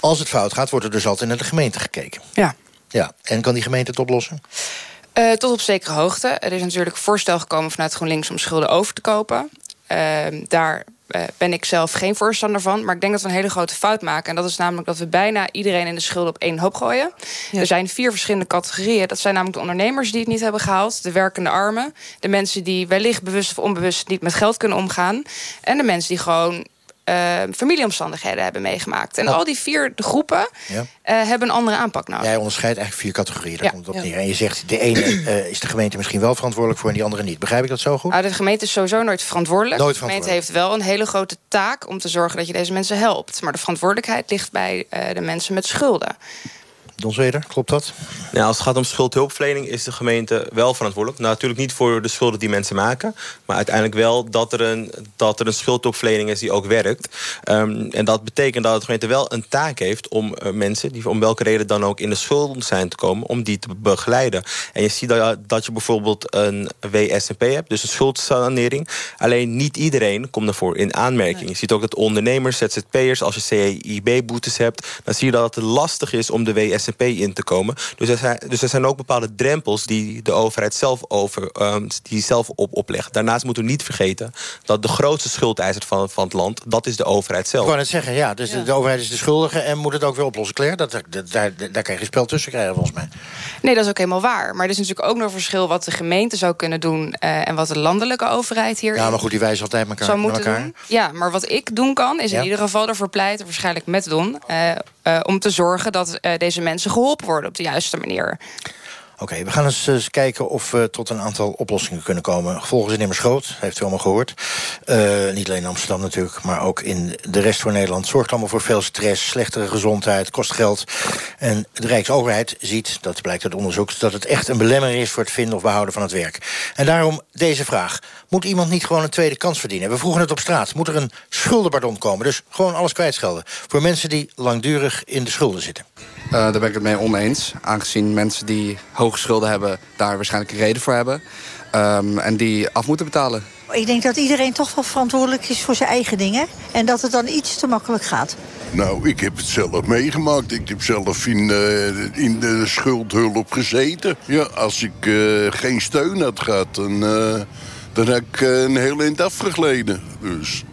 Als het fout gaat, wordt er dus altijd naar de gemeente gekeken. Ja. Ja, en kan die gemeente het oplossen? Uh, tot op zekere hoogte. Er is natuurlijk voorstel gekomen vanuit GroenLinks om schulden over te kopen. Uh, daar ben ik zelf geen voorstander van. Maar ik denk dat we een hele grote fout maken. En dat is namelijk dat we bijna iedereen in de schulden op één hoop gooien. Ja. Er zijn vier verschillende categorieën. Dat zijn namelijk de ondernemers die het niet hebben gehaald. De werkende armen. De mensen die wellicht bewust of onbewust niet met geld kunnen omgaan. En de mensen die gewoon uh, familieomstandigheden hebben meegemaakt. En oh. al die vier groepen ja. uh, hebben een andere aanpak nodig. Jij onderscheidt eigenlijk vier categorieën, daar ja. komt het op neer. En je zegt, de ene uh, is de gemeente misschien wel verantwoordelijk voor... en die andere niet. Begrijp ik dat zo goed? Nou, de gemeente is sowieso nooit verantwoordelijk. Nooit de gemeente heeft wel een hele grote taak om te zorgen dat je deze mensen helpt. Maar de verantwoordelijkheid ligt bij de mensen met schulden. Don Zweder, klopt dat? Ja, als het gaat om schuldhulpverlening is de gemeente wel verantwoordelijk. Nou, natuurlijk niet voor de schulden die mensen maken. Maar uiteindelijk wel dat er een, dat er een schuldhulpverlening is die ook werkt. Um, en dat betekent dat de gemeente wel een taak heeft om uh, mensen... die om welke reden dan ook in de schulden zijn te komen... om die te begeleiden. En je ziet dat, dat je bijvoorbeeld een WSNP hebt, dus een schuldsanering. Alleen niet iedereen komt daarvoor in aanmerking. Nee. Je ziet ook dat ondernemers, ZZP'ers, als je CIB-boetes hebt... dan zie je dat het lastig is om de WSNP In te komen. Dus er zijn, dus er zijn ook bepaalde drempels die de overheid zelf, over, ehm, die zelf op, oplegt. Daarnaast moeten we niet vergeten dat de grootste schuldeiser van, van het land, dat is de overheid zelf. Ik wou net zeggen, ja, dus de overheid is de schuldige en moet het ook weer oplossen. Claire, dat, dat, daar, daar kan je geen spel tussen krijgen volgens mij. Nee, dat is ook helemaal waar. Maar er is natuurlijk ook nog een verschil wat de gemeente zou kunnen doen eh, en wat de landelijke overheid hier. Ja, maar goed, die wijzen altijd elkaar, zou met moeten elkaar. doen. Ja, maar wat ik doen kan, is Ja. in ieder geval ervoor pleiten, waarschijnlijk met Don, eh, om te zorgen dat eh, deze mensen geholpen worden op de juiste manier. Oké, we gaan eens, eens kijken of we tot een aantal oplossingen kunnen komen. Gevolgen zijn immers groot, heeft u allemaal gehoord. Eh, niet alleen in Amsterdam natuurlijk, maar ook in de rest van Nederland. Zorgt allemaal voor veel stress, slechtere gezondheid, kost geld. En de Rijksoverheid ziet, dat blijkt uit onderzoek... dat het echt een belemmering is voor het vinden of behouden van het werk. En daarom deze vraag. Moet iemand niet gewoon een tweede kans verdienen? We vroegen het op straat. Moet er een schuldenpardon komen? Dus gewoon alles kwijtschelden. Voor mensen die langdurig in de schulden zitten. Eh, daar ben ik het mee oneens. Aangezien mensen die hoge schulden hebben... daar waarschijnlijk een reden voor hebben. Ehm, en die af moeten betalen. Ik denk dat iedereen toch wel verantwoordelijk is voor zijn eigen dingen. En dat het dan iets te makkelijk gaat. Nou, ik heb het zelf meegemaakt. Ik heb zelf in, eh, in de schuldhulp gezeten. Ja, als ik eh, geen steun had gehad, dan, eh, dan had ik een heel eind afgegleden. Dus...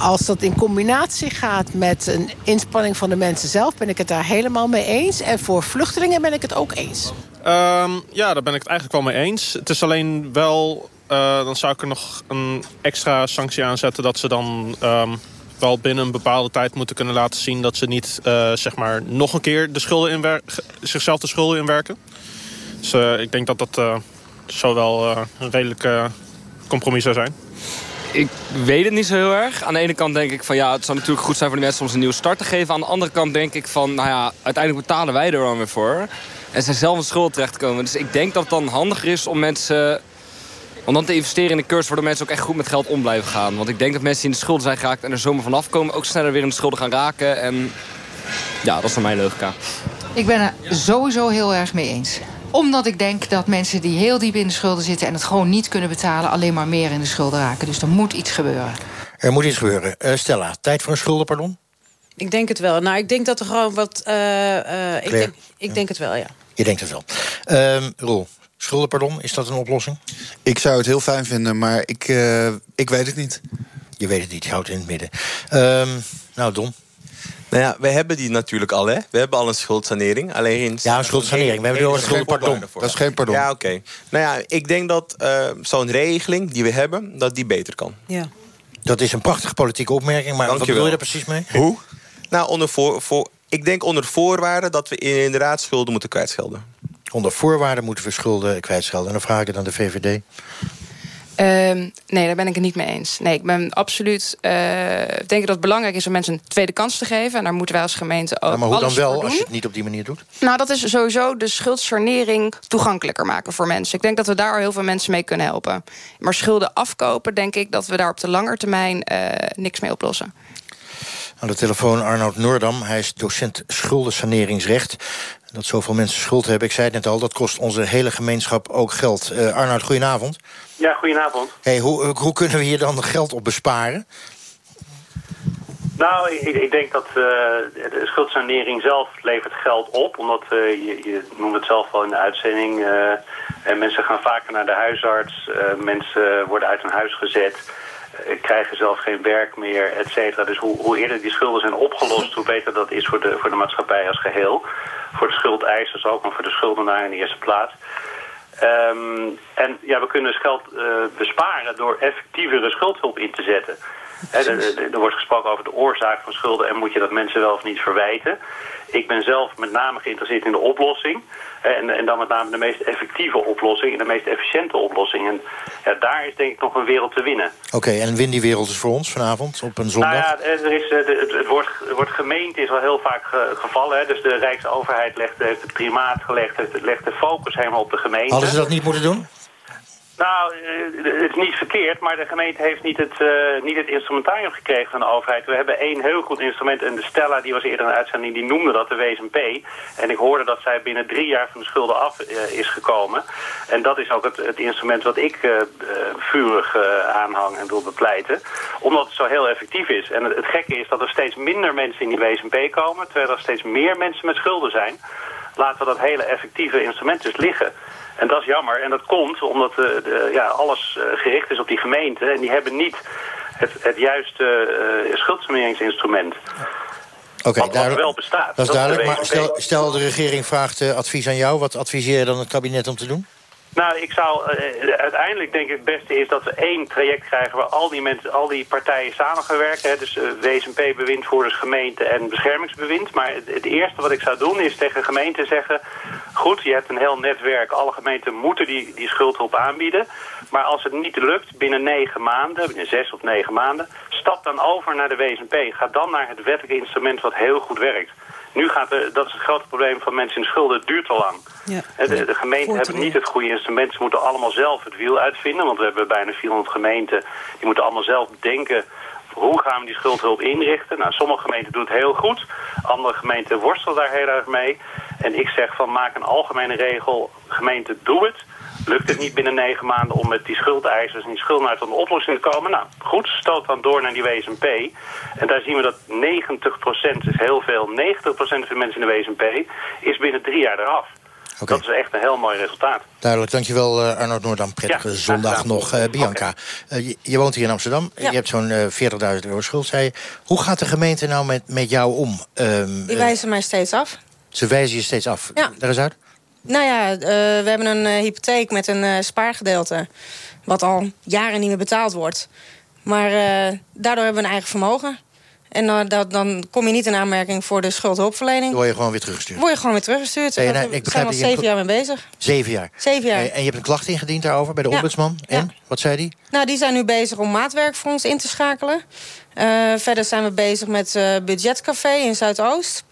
Als dat in combinatie gaat met een inspanning van de mensen zelf... ben ik het daar helemaal mee eens. En voor vluchtelingen ben ik het ook eens. Ehm, ja, daar ben ik het eigenlijk wel mee eens. Het is alleen wel... eh, dan zou ik er nog een extra sanctie aan zetten... dat ze dan ehm, wel binnen een bepaalde tijd moeten kunnen laten zien... dat ze niet eh, zeg maar nog een keer de schulden zichzelf de schulden inwerken. Dus eh, ik denk dat dat zo wel een redelijk compromis zou zijn. Ik weet het niet zo heel erg. Aan de ene kant denk ik van ja, het zou natuurlijk goed zijn voor de mensen om ze een nieuwe start te geven. Aan de andere kant denk ik van, nou ja, uiteindelijk betalen wij er dan weer voor. En ze zelf in schuld terechtkomen. Dus ik denk dat het dan handiger is om mensen... Om dan te investeren in een cursus waardoor mensen ook echt goed met geld om blijven gaan. Want ik denk dat mensen die in de schulden zijn geraakt en er zomaar vanaf komen... ook sneller weer in de schulden gaan raken. En ja, dat is dan mijn logica. Ik ben er sowieso heel erg mee eens. Omdat ik denk dat mensen die heel diep in de schulden zitten... en het gewoon niet kunnen betalen, alleen maar meer in de schulden raken. Dus er moet iets gebeuren. Er moet iets gebeuren. Eh, Stella, tijd voor een schuldenpardon? Ik denk het wel. Nou, ik denk dat er gewoon wat... eh, eh, ik, denk, ik denk het wel, ja. Je denkt het wel. Ehm Roel, schuldenpardon, is dat een oplossing? Ik zou het heel fijn vinden, maar ik, eh, ik weet het niet. Je weet het niet, je houdt het in het midden. Ehm, nou, Don. Nou ja, we hebben die natuurlijk al, hè? We hebben al een schuldsanering. Alleen Ja, een schuldsanering. We hebben het over een schuldenpardon. Dat is geen pardon. Ja, oké. Nou ja, ik denk dat eh, zo'n regeling die we hebben, dat die beter kan. Ja. Dat is een prachtige politieke opmerking, maar wat bedoel je daar precies mee? Hoe? Nou, onder voor, voor, ik denk onder voorwaarde dat we inderdaad schulden moeten kwijtschelden. Onder voorwaarden moeten we schulden kwijtschelden. En dan vraag ik het aan de VVD. Ehm, nee, daar ben ik het niet mee eens. Nee, ik ben absoluut. eh denk dat het belangrijk is om mensen een tweede kans te geven. En daar moeten wij als gemeente ook. Ja, maar hoe dan wel, als je het niet op die manier doet? Nou, dat is sowieso de schuldsanering toegankelijker maken voor mensen. Ik denk dat we daar al heel veel mensen mee kunnen helpen. Maar schulden afkopen, denk ik dat we daar op de lange termijn eh, niks mee oplossen. Aan de telefoon Arnoud Noordam. Hij is docent schuldensaneringsrecht. Dat zoveel mensen schuld hebben, ik zei het net al... dat kost onze hele gemeenschap ook geld. Eh Arnoud, goedenavond. Ja, goedenavond. Hey, hoe, hoe kunnen we hier dan geld op besparen? Nou, ik, ik denk dat eh, de schuldsanering zelf levert geld op. Omdat, eh, je, je noemde het zelf al in de uitzending... eh, en mensen gaan vaker naar de huisarts. eh, mensen worden uit hun huis gezet. eh, krijgen zelf geen werk meer, et cetera. Dus hoe, hoe eerder die schulden zijn opgelost... hoe beter dat is voor de, voor de maatschappij als geheel. Voor de schuldeisers ook, maar voor de schuldenaar in de eerste plaats. Ehm, en ja, we kunnen dus geld eh, besparen door effectievere schuldhulp in te zetten. Er wordt gesproken over de oorzaak van schulden en moet je dat mensen wel of niet verwijten. Ik ben zelf met name geïnteresseerd in de oplossing. hè, En, en dan met name de meest effectieve oplossing en de meest efficiënte oplossing. En ja, daar is denk ik nog een wereld te winnen. Oké, en win die wereld is voor ons vanavond op een zondag? Nou ja, er is, eh, het, het, woord, het woord gemeente is al heel vaak ge- gevallen. Hè. Dus de Rijksoverheid legt, heeft het primaat gelegd, legt de focus helemaal op de gemeente. Hadden ze dat niet moeten doen? Nou, eh, het is niet verkeerd, maar de gemeente heeft niet het, eh, niet het instrumentarium gekregen van de overheid. We hebben één heel goed instrument en de Stella, die was eerder een uitzending, die noemde dat de WSMP. En ik hoorde dat zij binnen drie jaar van de schulden af eh, is gekomen. En dat is ook het, het instrument wat ik uh, vurig aanhang en wil bepleiten. Omdat het zo heel effectief is. En het, het gekke is dat er steeds minder mensen in die WSMP komen, terwijl er steeds meer mensen met schulden zijn. Laten we dat hele effectieve instrument dus liggen. En dat is jammer. En dat komt omdat de, de, ja, alles uh, gericht is op die gemeente. En die hebben niet het, het juiste uh, schuldsaneringsinstrument. Oké, wat, wat wel bestaat. Dat is duidelijk, de maar stel, stel de regering vraagt advies aan jou. Wat adviseer je dan het kabinet om te doen? Nou, ik zou uh, uiteindelijk denk ik het beste is dat we één traject krijgen waar al die mensen, al die partijen samen gaan werken. Hè, dus uh, WSMP, bewindvoerders, gemeente en beschermingsbewind. Maar het, het, eerste wat ik zou doen is tegen gemeenten zeggen, goed, je hebt een heel netwerk, alle gemeenten moeten die, die schuldhulp aanbieden. Maar als het niet lukt binnen negen maanden, binnen zes of negen maanden, stap dan over naar de WSMP. Ga dan naar het wettelijke instrument wat heel goed werkt. Nu gaat er, dat is het grote probleem van mensen in schulden, het duurt te lang. Ja. De, de gemeenten hebben niet het goede instrument. Ze moeten allemaal zelf het wiel uitvinden, want we hebben bijna 400 gemeenten. Die moeten allemaal zelf denken, hoe gaan we die schuldhulp inrichten? Nou, sommige gemeenten doen het heel goed. Andere gemeenten worstelen daar heel erg mee. En ik zeg van, maak een algemene regel. Gemeente, doe het. Lukt het niet binnen negen maanden om met die schuldeisers en die schuldenaars tot een oplossing te komen? Nou, goed, stoot dan door naar die WSMP. En daar zien we dat 90% is heel veel. 90% van de mensen in de WSMP is binnen drie jaar eraf. Okay. Dat is echt een heel mooi resultaat. Duidelijk, dankjewel uh, Arnold Noordam. Prettige ja, zondag nog. Uh, Bianca, okay. uh, je, je, woont hier in Amsterdam. Ja. Je hebt zo'n 40.000 euro schuld, zei je. Hoe gaat de gemeente nou met, met jou om? Um, Die wijzen mij steeds af. Ze wijzen je steeds af? Ja. Daar is uit? Nou ja, uh, we hebben een uh, hypotheek met een uh, spaargedeelte. Wat al jaren niet meer betaald wordt. Maar daardoor hebben we een eigen vermogen. En dat, dan kom je niet in aanmerking voor de schuldhulpverlening. Word je gewoon weer teruggestuurd? Word je gewoon weer teruggestuurd. Daar nou, zijn we al zeven jaar mee bezig. Zeven jaar? Zeven jaar. En je hebt een klacht ingediend daarover bij de ja. ombudsman. En? Ja. Wat zei die? Nou, die zijn nu bezig om maatwerk voor ons in te schakelen. verder zijn we bezig met Budgetcafé in Zuidoost.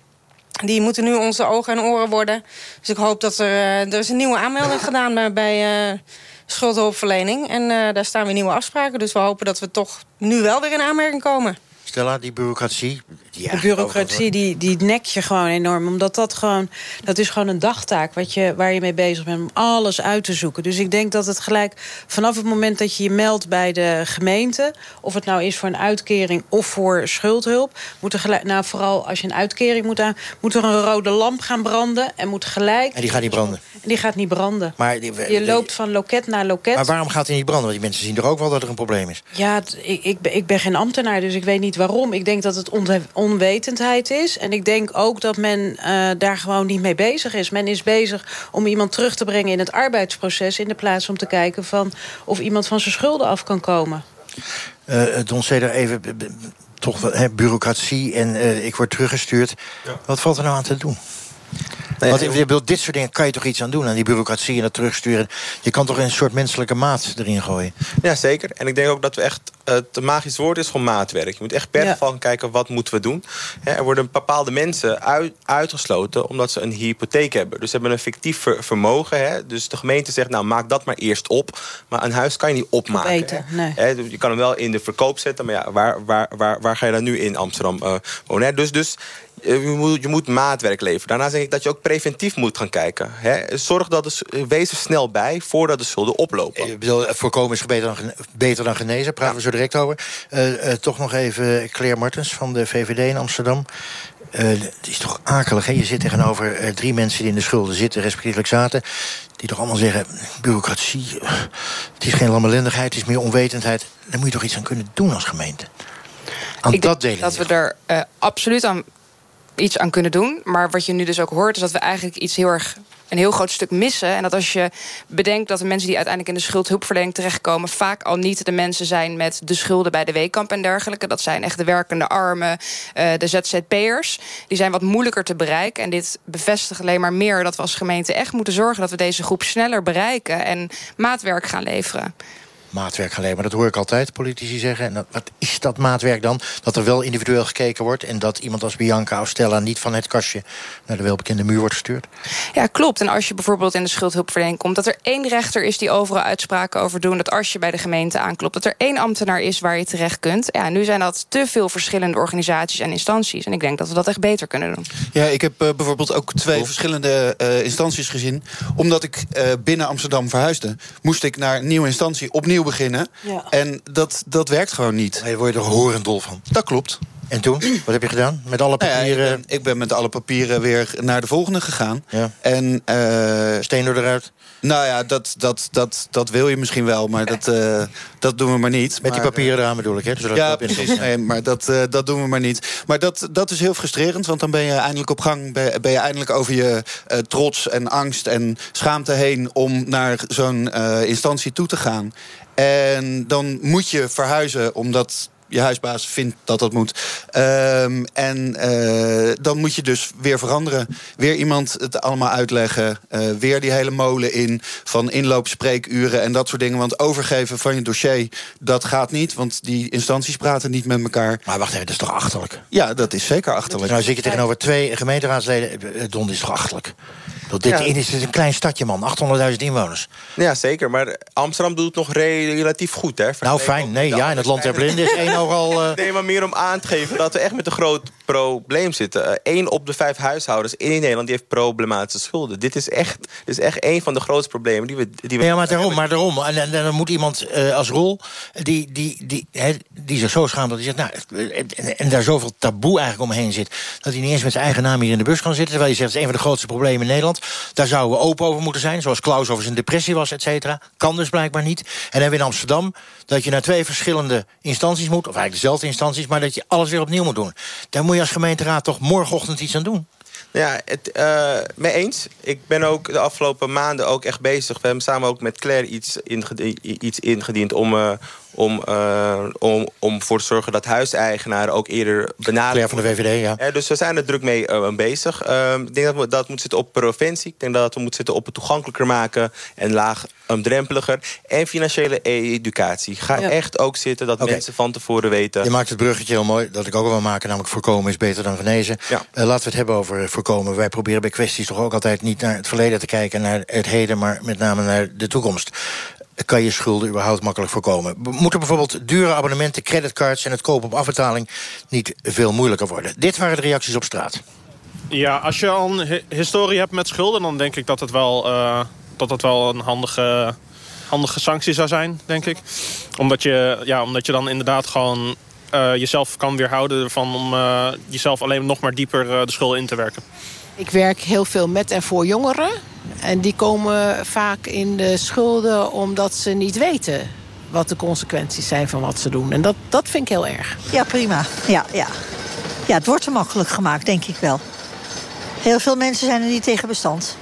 Die moeten nu onze ogen en oren worden. Dus ik hoop dat er... Uh, er is een nieuwe aanmelding gedaan bij, bij uh, schuldhulpverlening. En uh, daar staan weer nieuwe afspraken. Dus we hopen dat we toch nu wel weer in aanmerking komen. Stella, die bureaucratie... Ja, de bureaucratie, die, die nek je gewoon enorm. Omdat dat gewoon... Dat is gewoon een dagtaak wat je, waar je mee bezig bent... om alles uit te zoeken. Dus ik denk dat het gelijk... vanaf het moment dat je je meldt bij de gemeente... of het nou is voor een uitkering of voor schuldhulp... moet er gelijk... Nou, vooral als je een uitkering moet aan... moet er een rode lamp gaan branden en moet gelijk... En die gaat niet branden? En die gaat niet branden. Maar die, je loopt van loket naar loket. Maar waarom gaat hij niet branden? Want die mensen zien toch ook wel dat er een probleem is? Ja, ik, ik, ik ben geen ambtenaar, dus ik weet niet waarom. Ik denk dat het onwetendheid is. En ik denk ook dat men uh, daar gewoon niet mee bezig is. Men is bezig om iemand terug te brengen in het arbeidsproces... in de plaats om te kijken van of iemand van zijn schulden af kan komen. Uh, Don Ceder, even toch he, bureaucratie en uh, ik word teruggestuurd. Ja. Wat valt er nou aan te doen? Nee, Want je bedoelt, dit soort dingen kan je toch iets aan doen... aan die bureaucratie en dat terugsturen. Je kan toch een soort menselijke maat erin gooien? Ja, zeker. En ik denk ook dat we echt... Het uh, magisch woord is gewoon maatwerk. Je moet echt per ja. geval kijken, wat moeten we doen? Er worden bepaalde mensen uit, uitgesloten... omdat ze een hypotheek hebben. Dus ze hebben een fictief ver, vermogen. He. Dus de gemeente zegt, nou, maak dat maar eerst op. Maar een huis kan je niet opmaken. Nee. Dus je kan hem wel in de verkoop zetten... maar ja, waar, waar, waar, waar ga je dan nu in Amsterdam uh, wonen? Dus... dus je moet, je moet maatwerk leveren. Daarnaast denk ik dat je ook preventief moet gaan kijken. Hè? Zorg dat de, wees er snel bij voordat de schulden oplopen. Ik bedoel, voorkomen is beter dan, beter dan genezen. Daar praten ja. we zo direct over. Uh, uh, toch nog even Claire Martens van de VVD in Amsterdam. Uh, het is toch akelig, hè? Je zit tegenover uh, drie mensen die in de schulden zitten, respectievelijk zaten. Die toch allemaal zeggen, bureaucratie, het is geen lammelendigheid, het is meer onwetendheid. Daar moet je toch iets aan kunnen doen als gemeente? Aan Ik dat denk delen. dat we er uh, absoluut aan iets aan kunnen doen. Maar wat je nu dus ook hoort, is dat we eigenlijk iets heel erg een heel groot stuk missen. En dat als je bedenkt dat de mensen die uiteindelijk in de schuldhulpverlening terechtkomen, vaak al niet de mensen zijn met de schulden bij de weekamp en dergelijke. Dat zijn echt de werkende armen, uh, de ZZP'ers. Die zijn wat moeilijker te bereiken. En dit bevestigt alleen maar meer dat we als gemeente echt moeten zorgen dat we deze groep sneller bereiken en maatwerk gaan leveren. Maatwerk gaan leveren. Maar dat hoor ik altijd, politici zeggen. En dat- wat is dat maatwerk dan? Dat er wel individueel gekeken wordt... en dat iemand als Bianca of Stella niet van het kastje... naar de welbekende muur wordt gestuurd? Ja, klopt. En als je bijvoorbeeld in de schuldhulpverlening komt... dat er één rechter is die overal uitspraken over doen... dat als je bij de gemeente aanklopt... dat er één ambtenaar is waar je terecht kunt. Ja, nu zijn dat te veel verschillende organisaties en instanties. En ik denk dat we dat echt beter kunnen doen. Ja, ik heb eh, bijvoorbeeld ook twee verschillende eh, instanties gezien. Omdat ik eh, binnen Amsterdam verhuisde, moest ik naar een nieuwe instantie opnieuw beginnen. Ja. En dat, dat werkt gewoon niet. Daar word je er horendol van. Dat klopt. En toen? Wat heb je gedaan? Met alle Nou ja, papieren? ik, ben, ik ben met alle papieren weer naar de volgende gegaan. Ja. En, Steen door eruit? Nou ja, dat, dat, dat, dat wil je misschien wel, maar dat, eh, dat doen we maar niet. Met die papieren eraan bedoel ik, hè? Zodat ja, het op in- precies. Nee, maar dat, eh, dat doen we maar niet. Maar dat, dat is heel frustrerend, want dan ben je eindelijk op gang. Ben, ben je eindelijk over je eh, trots en angst en schaamte heen... om naar zo'n eh, instantie toe te gaan. En dan moet je verhuizen, omdat je huisbaas vindt dat dat moet. Ehm, en eh, dan moet je dus weer veranderen. Weer iemand het allemaal uitleggen. Eh, weer die hele molen in van inloopspreekuren en dat soort dingen. Want overgeven van je dossier, dat gaat niet. Want die instanties praten niet met elkaar. Maar wacht even, dat is toch achterlijk? Ja, dat is zeker achterlijk. Nou zit je tegenover twee gemeenteraadsleden. Eh, Don is toch achterlijk? Dat dit Ja. is een klein stadje, man. 800.000 inwoners. Ja, zeker. Maar Amsterdam doet het nog re- relatief goed, hè? Nou, fijn. Nee, ja, in het land der blinden is één eh, Nee, maar meer om aan te geven dat we echt met een groot probleem zitten. Eén op de vijf huishoudens in Nederland die heeft problematische schulden. Dit is echt, dit is echt een van de grootste problemen die we... Die we Ja, maar daarom, maar daarom. En, en, en dan moet iemand eh, als rol die, die, die, hè, die zich zo schaamt dat hij zegt... Nou, en, daar zoveel taboe eigenlijk omheen zit... dat hij niet eens met zijn eigen naam hier in de bus kan zitten... terwijl je zegt, het is een van de grootste problemen in Nederland. Daar zouden we open over moeten zijn, zoals Klaus over zijn depressie was, et cetera. Kan dus blijkbaar niet. En dan hebben we in Amsterdam dat je naar twee verschillende instanties moet... of eigenlijk dezelfde instanties, maar dat je alles weer opnieuw moet doen. Daar moet je als gemeenteraad toch morgenochtend iets aan doen. Ja, het, eh mee eens. Ik ben ook de afgelopen maanden ook echt bezig. We hebben samen ook met Claire iets, ingediend, iets ingediend om, eh, om, eh, om, om voor te zorgen dat huiseigenaren ook eerder benaderd Claire van de VVD, ja. Eh, dus we zijn er druk mee eh, bezig. Ehm, ik denk dat we, dat moet zitten op preventie. Ik denk dat we moeten zitten op het toegankelijker maken en laagdrempeliger. En financiële educatie. Ga Ja. echt ook zitten dat mensen van tevoren weten. Je maakt het bruggetje heel mooi, dat ik ook al wil maken... namelijk voorkomen is beter dan genezen. Ja. Laten we het hebben over voorkomen. Wij proberen bij kwesties toch ook altijd niet naar het verleden te kijken... naar het heden, maar met name naar de toekomst. Kan je schulden überhaupt makkelijk voorkomen? Moeten bijvoorbeeld dure abonnementen, creditcards... en het kopen op afbetaling niet veel moeilijker worden? Dit waren de reacties op straat. Ja, als je al een hi- historie hebt met schulden... dan denk ik dat het wel, eh, dat het wel een handige, handige sanctie zou zijn, denk ik. Omdat je, ja, omdat je dan inderdaad gewoon eh, jezelf kan weerhouden... ervan om eh, jezelf alleen nog maar dieper de schulden in te werken. Ik werk heel veel met en voor jongeren. En die komen vaak in de schulden omdat ze niet weten wat de consequenties zijn van wat ze doen. En dat, dat vind ik heel erg. Ja, prima. Ja, ja. ja, het wordt te makkelijk gemaakt, denk ik wel. Heel veel mensen zijn er niet tegen bestand.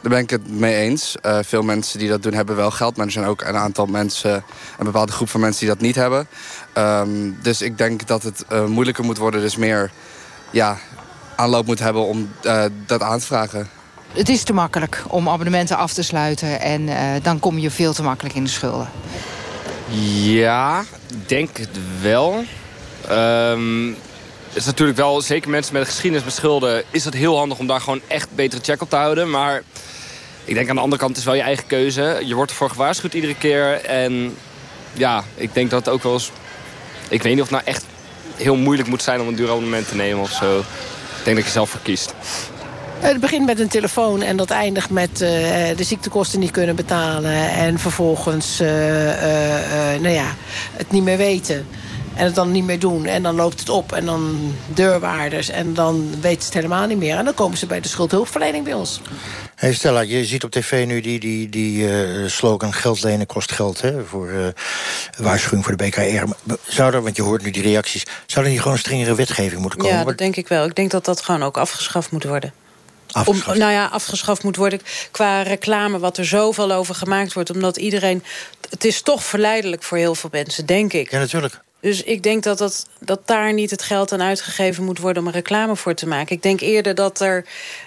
Daar ben ik het mee eens. Eh, veel mensen die dat doen hebben wel geld. Maar er zijn ook een aantal mensen, een bepaalde groep van mensen die dat niet hebben. Ehm, dus ik denk dat het eh, moeilijker moet worden. Dus meer ja, aanloop moet hebben om eh, dat aan te vragen. Het is te makkelijk om abonnementen af te sluiten... en eh, dan kom je veel te makkelijk in de schulden. Ja, ik denk het wel. Ehm, het is natuurlijk wel, zeker mensen met een geschiedenis met schulden... is het heel handig om daar gewoon echt betere check op te houden. Maar ik denk aan de andere kant, het is wel je eigen keuze. Je wordt ervoor gewaarschuwd iedere keer. En ja, ik denk dat het ook wel eens... Ik weet niet of het nou echt heel moeilijk moet zijn om een duur abonnement te nemen of zo. Denk dat je zelf voor kiest. Het begint met een telefoon en dat eindigt met eh, de ziektekosten niet kunnen betalen. En vervolgens eh, eh, nou ja, het niet meer weten. En het dan niet meer doen. En dan loopt het op. En dan deurwaarders. En dan weten ze het helemaal niet meer. En dan komen ze bij de schuldhulpverlening bij ons. Hey Stella, je ziet op tv nu die, die, die eh, slogan geld lenen kost geld... Hè, voor eh, waarschuwing voor de BKR. Zou er, want je hoort nu die reacties... zou er niet gewoon een strengere wetgeving moeten komen? Ja, dat denk ik wel. Ik denk dat dat gewoon ook afgeschaft moet worden. Afgeschaft? Om, nou ja, afgeschaft moet worden qua reclame, wat er zoveel over gemaakt wordt. Omdat iedereen... Het is toch verleidelijk voor heel veel mensen, denk ik. Ja, natuurlijk. Dus ik denk dat, dat, dat daar niet het geld aan uitgegeven moet worden om een reclame voor te maken. Ik denk eerder dat er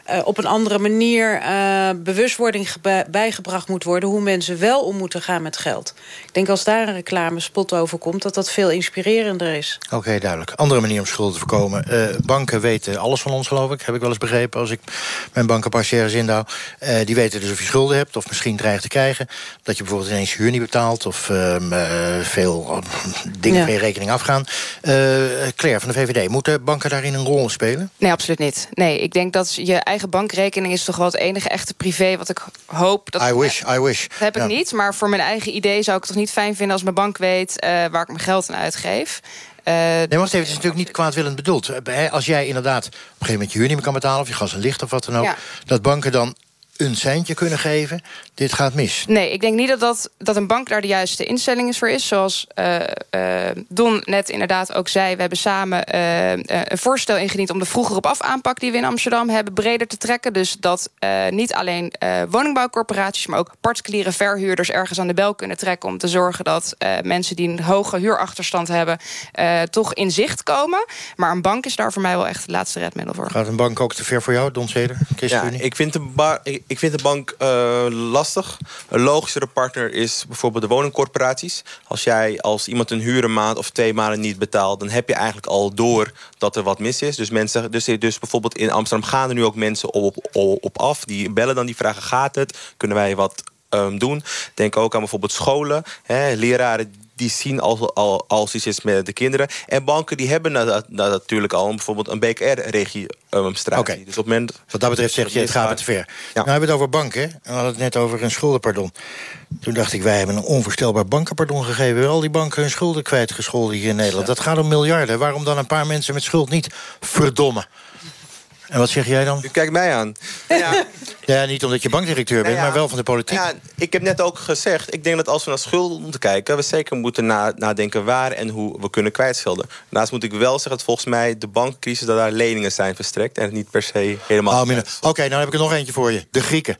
uh, op een andere manier uh, bewustwording bijgebracht moet worden hoe mensen wel om moeten gaan met geld. Ik denk als daar een reclamespot over komt, dat dat veel inspirerender is. Oké, okay, duidelijk. Andere manier om schulden te voorkomen. Uh, banken weten alles van ons, geloof ik. Heb ik wel eens begrepen als ik mijn bankenpartiërs indouw. die weten dus of je schulden hebt of misschien dreigt te krijgen. Dat je bijvoorbeeld ineens huur niet betaalt of ehm, veel dingen ja. je rekening afgaan. Claire van de VVD, moeten banken daarin een rol spelen? Nee, absoluut niet. Nee, ik denk dat je eigen bankrekening is toch wel het enige echte privé wat ik hoop. Dat I wish, I wish. Dat heb ik niet, maar voor mijn eigen idee zou ik het toch niet fijn vinden als mijn bank weet uh, waar ik mijn geld aan uitgeef. Uh, nee, wacht even, het is natuurlijk niet kwaadwillend bedoeld. Als jij inderdaad op een gegeven moment je huur niet meer kan betalen... of je gas en licht of wat dan ook... Ja. dat banken dan een seintje kunnen geven. Dit gaat mis. Nee, ik denk niet dat, dat, dat een bank daar de juiste instelling voor is. Zoals uh, uh, Don net inderdaad ook zei... we hebben samen uh, een voorstel ingediend... om de vroeger op af aanpak die we in Amsterdam hebben... breder te trekken. Dus dat niet alleen woningbouwcorporaties... maar ook particuliere verhuurders ergens aan de bel kunnen trekken... om te zorgen dat mensen die een hoge huurachterstand hebben... toch in zicht komen. Maar een bank is daar voor mij wel echt het laatste redmiddel voor. Gaat een bank ook te ver voor jou, Don Zeder? Ja, ik vind de bar ik vind de bank uh, lastig. Een logischere partner is bijvoorbeeld de woningcorporaties. Als jij als iemand een huur een maand of twee maanden niet betaalt... dan heb je eigenlijk al door dat er wat mis is. Dus, mensen, dus, dus bijvoorbeeld in Amsterdam gaan er nu ook mensen op, op, af. Die bellen dan, die vragen gaat het? Kunnen wij wat um, doen? Denk ook aan bijvoorbeeld scholen. Hè, leraren die zien als, al, als iets is met de kinderen. En banken die hebben natuurlijk al bijvoorbeeld een BKR-registratie. Okay. Dus op moment, Wat dat betreft zeg je, het gaat te ver. Ja. Nou hebben we het over banken. En we hadden het net over een schuldenpardon. Toen dacht ik, wij hebben een onvoorstelbaar bankenpardon gegeven. Wel die banken hun schulden kwijtgescholden hier in Nederland. Dat gaat om miljarden. Waarom dan een paar mensen met schuld niet? Verdomme. En wat zeg jij dan? U kijkt mij aan. Ja, ja niet omdat je bankdirecteur bent, maar wel van de politiek. Ja, ik heb net ook gezegd, ik denk dat als we naar schulden moeten kijken... we zeker moeten nadenken waar en hoe we kunnen kwijtschelden. Daarnaast moet ik wel zeggen dat volgens mij de bankcrisis... dat daar leningen zijn verstrekt en het niet per se helemaal... Oh, Oké, okay, nou heb ik er nog eentje voor je. De Grieken.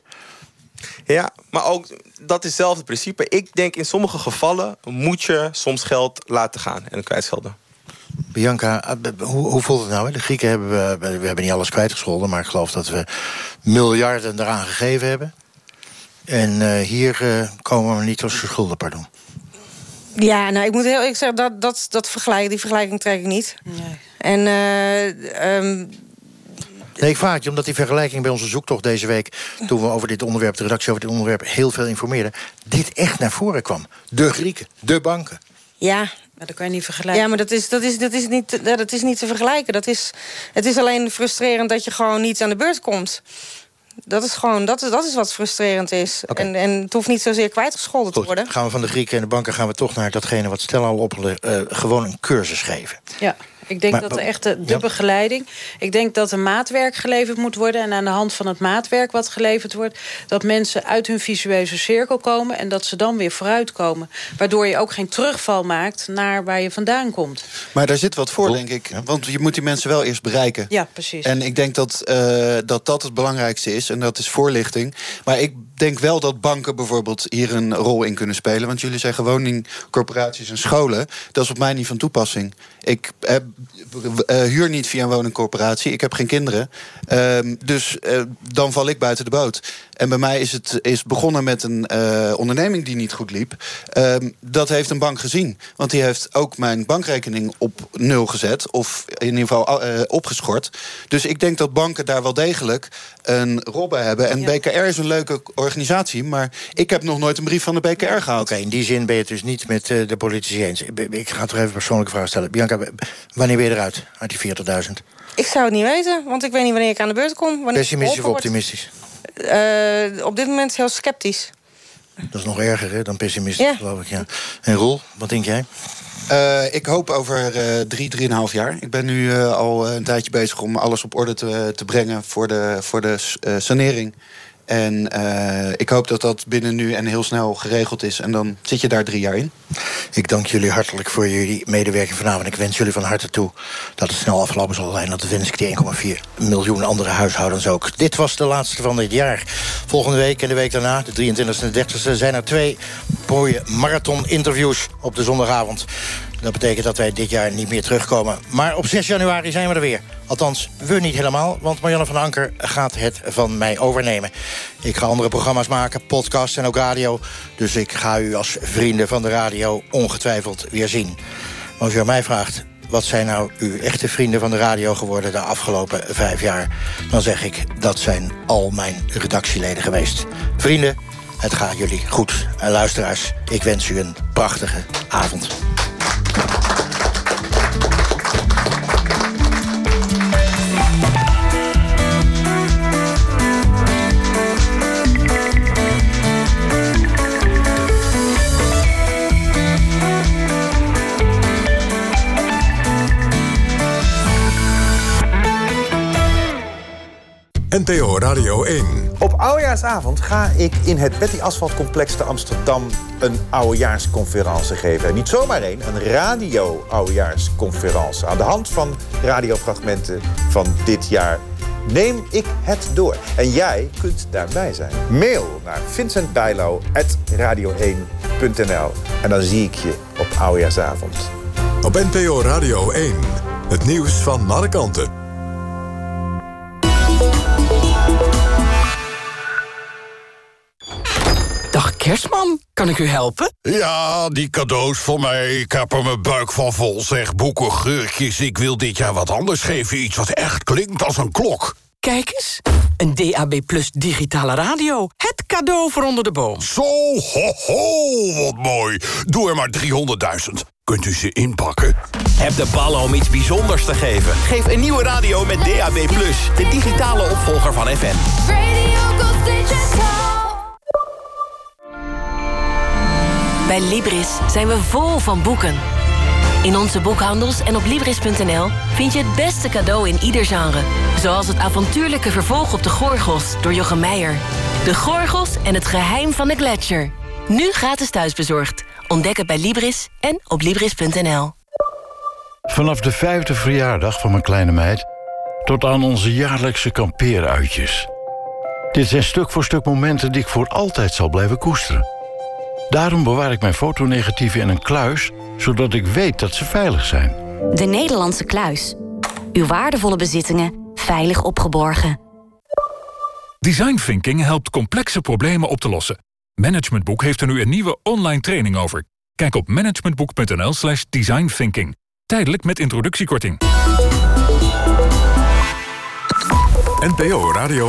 Ja, maar ook dat is hetzelfde principe. Ik denk in sommige gevallen moet je soms geld laten gaan en kwijtschelden. Bianca, eh, hoe, hoe voelt het nou? De Grieken hebben we, we hebben niet alles kwijtgescholden... maar ik geloof dat we miljarden eraan gegeven hebben. En uh, hier uh, komen we niet tot schulden, pardon. Ja, nou, ik moet heel eerlijk zeggen, dat, dat, dat vergelijk, die vergelijking trek ik niet. Nee. En... Uh, um, Nee, ik vraag het je, omdat die vergelijking bij onze zoektocht deze week... toen we over dit onderwerp, de redactie over dit onderwerp... heel veel informeerden, dit echt naar voren kwam. De Grieken, de banken. Ja, maar dat kan je niet vergelijken. Ja, maar dat is, dat is, dat is, niet, dat is niet te vergelijken. Dat is, het is alleen frustrerend dat je gewoon niet aan de beurt komt. Dat is gewoon, dat is, dat is wat frustrerend is. En, en het hoeft niet zozeer kwijtgescholden te worden. gaan we van de Grieken en de banken gaan we toch naar datgene wat Stella al op uh, gewoon een cursus geven. Ja. Ik denk dat de echte de begeleiding. Ik denk dat er maatwerk geleverd moet worden. En aan de hand van het maatwerk wat geleverd wordt... dat mensen uit hun visueuze cirkel komen... en dat ze dan weer vooruitkomen. Waardoor je ook geen terugval maakt naar waar je vandaan komt. Maar daar zit wat voor, denk ik. Want je moet die mensen wel eerst bereiken. Ja, precies. En ik denk dat, uh, dat dat het belangrijkste is. En dat is voorlichting. Maar ik denk wel dat banken bijvoorbeeld hier een rol in kunnen spelen. Want jullie zeggen woningcorporaties en scholen. Dat is op mij niet van toepassing. Ik heb, uh, huur niet via een woningcorporatie. Ik heb geen kinderen. Uh, dus uh, dan val ik buiten de boot. En bij mij is het is begonnen met een onderneming die niet goed liep. Ehm, dat heeft een bank gezien. Want die heeft ook mijn bankrekening op nul gezet. Of in ieder geval opgeschort. Dus ik denk dat banken daar wel degelijk een rol bij hebben. En BKR is een leuke organisatie. Maar ik heb nog nooit een brief van de BKR gehad. Oké, in die zin ben je het dus niet met de politici eens. Ik ga toch even een persoonlijke vraag stellen. Bianca, wanneer ben je eruit uit die 40.000? Ik zou het niet weten, want ik weet niet wanneer ik aan de beurt kom. Pessimistisch of optimistisch? Uh, op dit moment heel sceptisch. Dat is nog erger hè, dan pessimistisch, ja. geloof ik. Ja. En Roel, wat denk jij? Uh, ik hoop over uh, drie, drieënhalf jaar. Ik ben nu uh, al een tijdje bezig om alles op orde te, te brengen voor de, voor de sanering. En uh, ik hoop dat dat binnen nu en heel snel geregeld is. En dan zit je daar drie jaar in. Ik dank jullie hartelijk voor jullie medewerking vanavond. Ik wens jullie van harte toe dat het snel afgelopen zal zijn. Dat wens ik die 1,4 miljoen andere huishoudens ook. Dit was de laatste van dit jaar. Volgende week en de week daarna, de 23e en 30e... zijn er twee mooie marathon-interviews op de zondagavond. Dat betekent dat wij dit jaar niet meer terugkomen. Maar op 6 januari zijn we er weer. Althans, we niet helemaal, want Marianne van Anker gaat het van mij overnemen. Ik ga andere programma's maken, podcasts en ook radio. Dus ik ga u als vrienden van de radio ongetwijfeld weer zien. Maar als u aan mij vraagt, wat zijn nou uw echte vrienden van de radio geworden de afgelopen vijf jaar? Dan zeg ik, dat zijn al mijn redactieleden geweest. Vrienden, het gaat jullie goed. En luisteraars, ik wens u een prachtige avond. NTO Radio 1. Op oudejaarsavond ga ik in het Betty Asphalt Complex te Amsterdam een oudejaarsconferentie geven. Niet zomaar één, een radio oudejaarsconferentie. Aan de hand van radiofragmenten van dit jaar neem ik het door. En jij kunt daarbij zijn. Mail naar vincentbijlo.radio1.nl en dan zie ik je op oudejaarsavond. Op NPO Radio 1. Het nieuws van alle kanten. Kerstman, kan ik u helpen? Ja, die cadeaus voor mij. Ik heb er mijn buik van vol, zeg. Boeken, geurtjes. Ik wil dit jaar wat anders geven. Iets wat echt klinkt als een klok. Kijk eens, een DAB Plus digitale radio. Het cadeau voor onder de boom. Zo, ho, ho, wat mooi. Doe er maar 300.000. Kunt u ze inpakken? Heb de ballen om iets bijzonders te geven. Geef een nieuwe radio met DAB Plus, de digitale opvolger van FM. Bij Libris zijn we vol van boeken. In onze boekhandels en op Libris.nl vind je het beste cadeau in ieder genre. Zoals het avontuurlijke vervolg op de Gorgels door Jochem Meijer. De Gorgels en het geheim van de Gletscher. Nu gratis thuisbezorgd. Ontdek het bij Libris en op Libris.nl. Vanaf de vijfde verjaardag van mijn kleine meid... tot aan onze jaarlijkse kampeeruitjes. Dit zijn stuk voor stuk momenten die ik voor altijd zal blijven koesteren. Daarom bewaar ik mijn fotonegatieven in een kluis... zodat ik weet dat ze veilig zijn. De Nederlandse kluis. Uw waardevolle bezittingen veilig opgeborgen. Design Thinking helpt complexe problemen op te lossen. Managementboek heeft er nu een nieuwe online training over. Kijk op managementboek.nl slash designthinking. Tijdelijk met introductiekorting. NPO Radio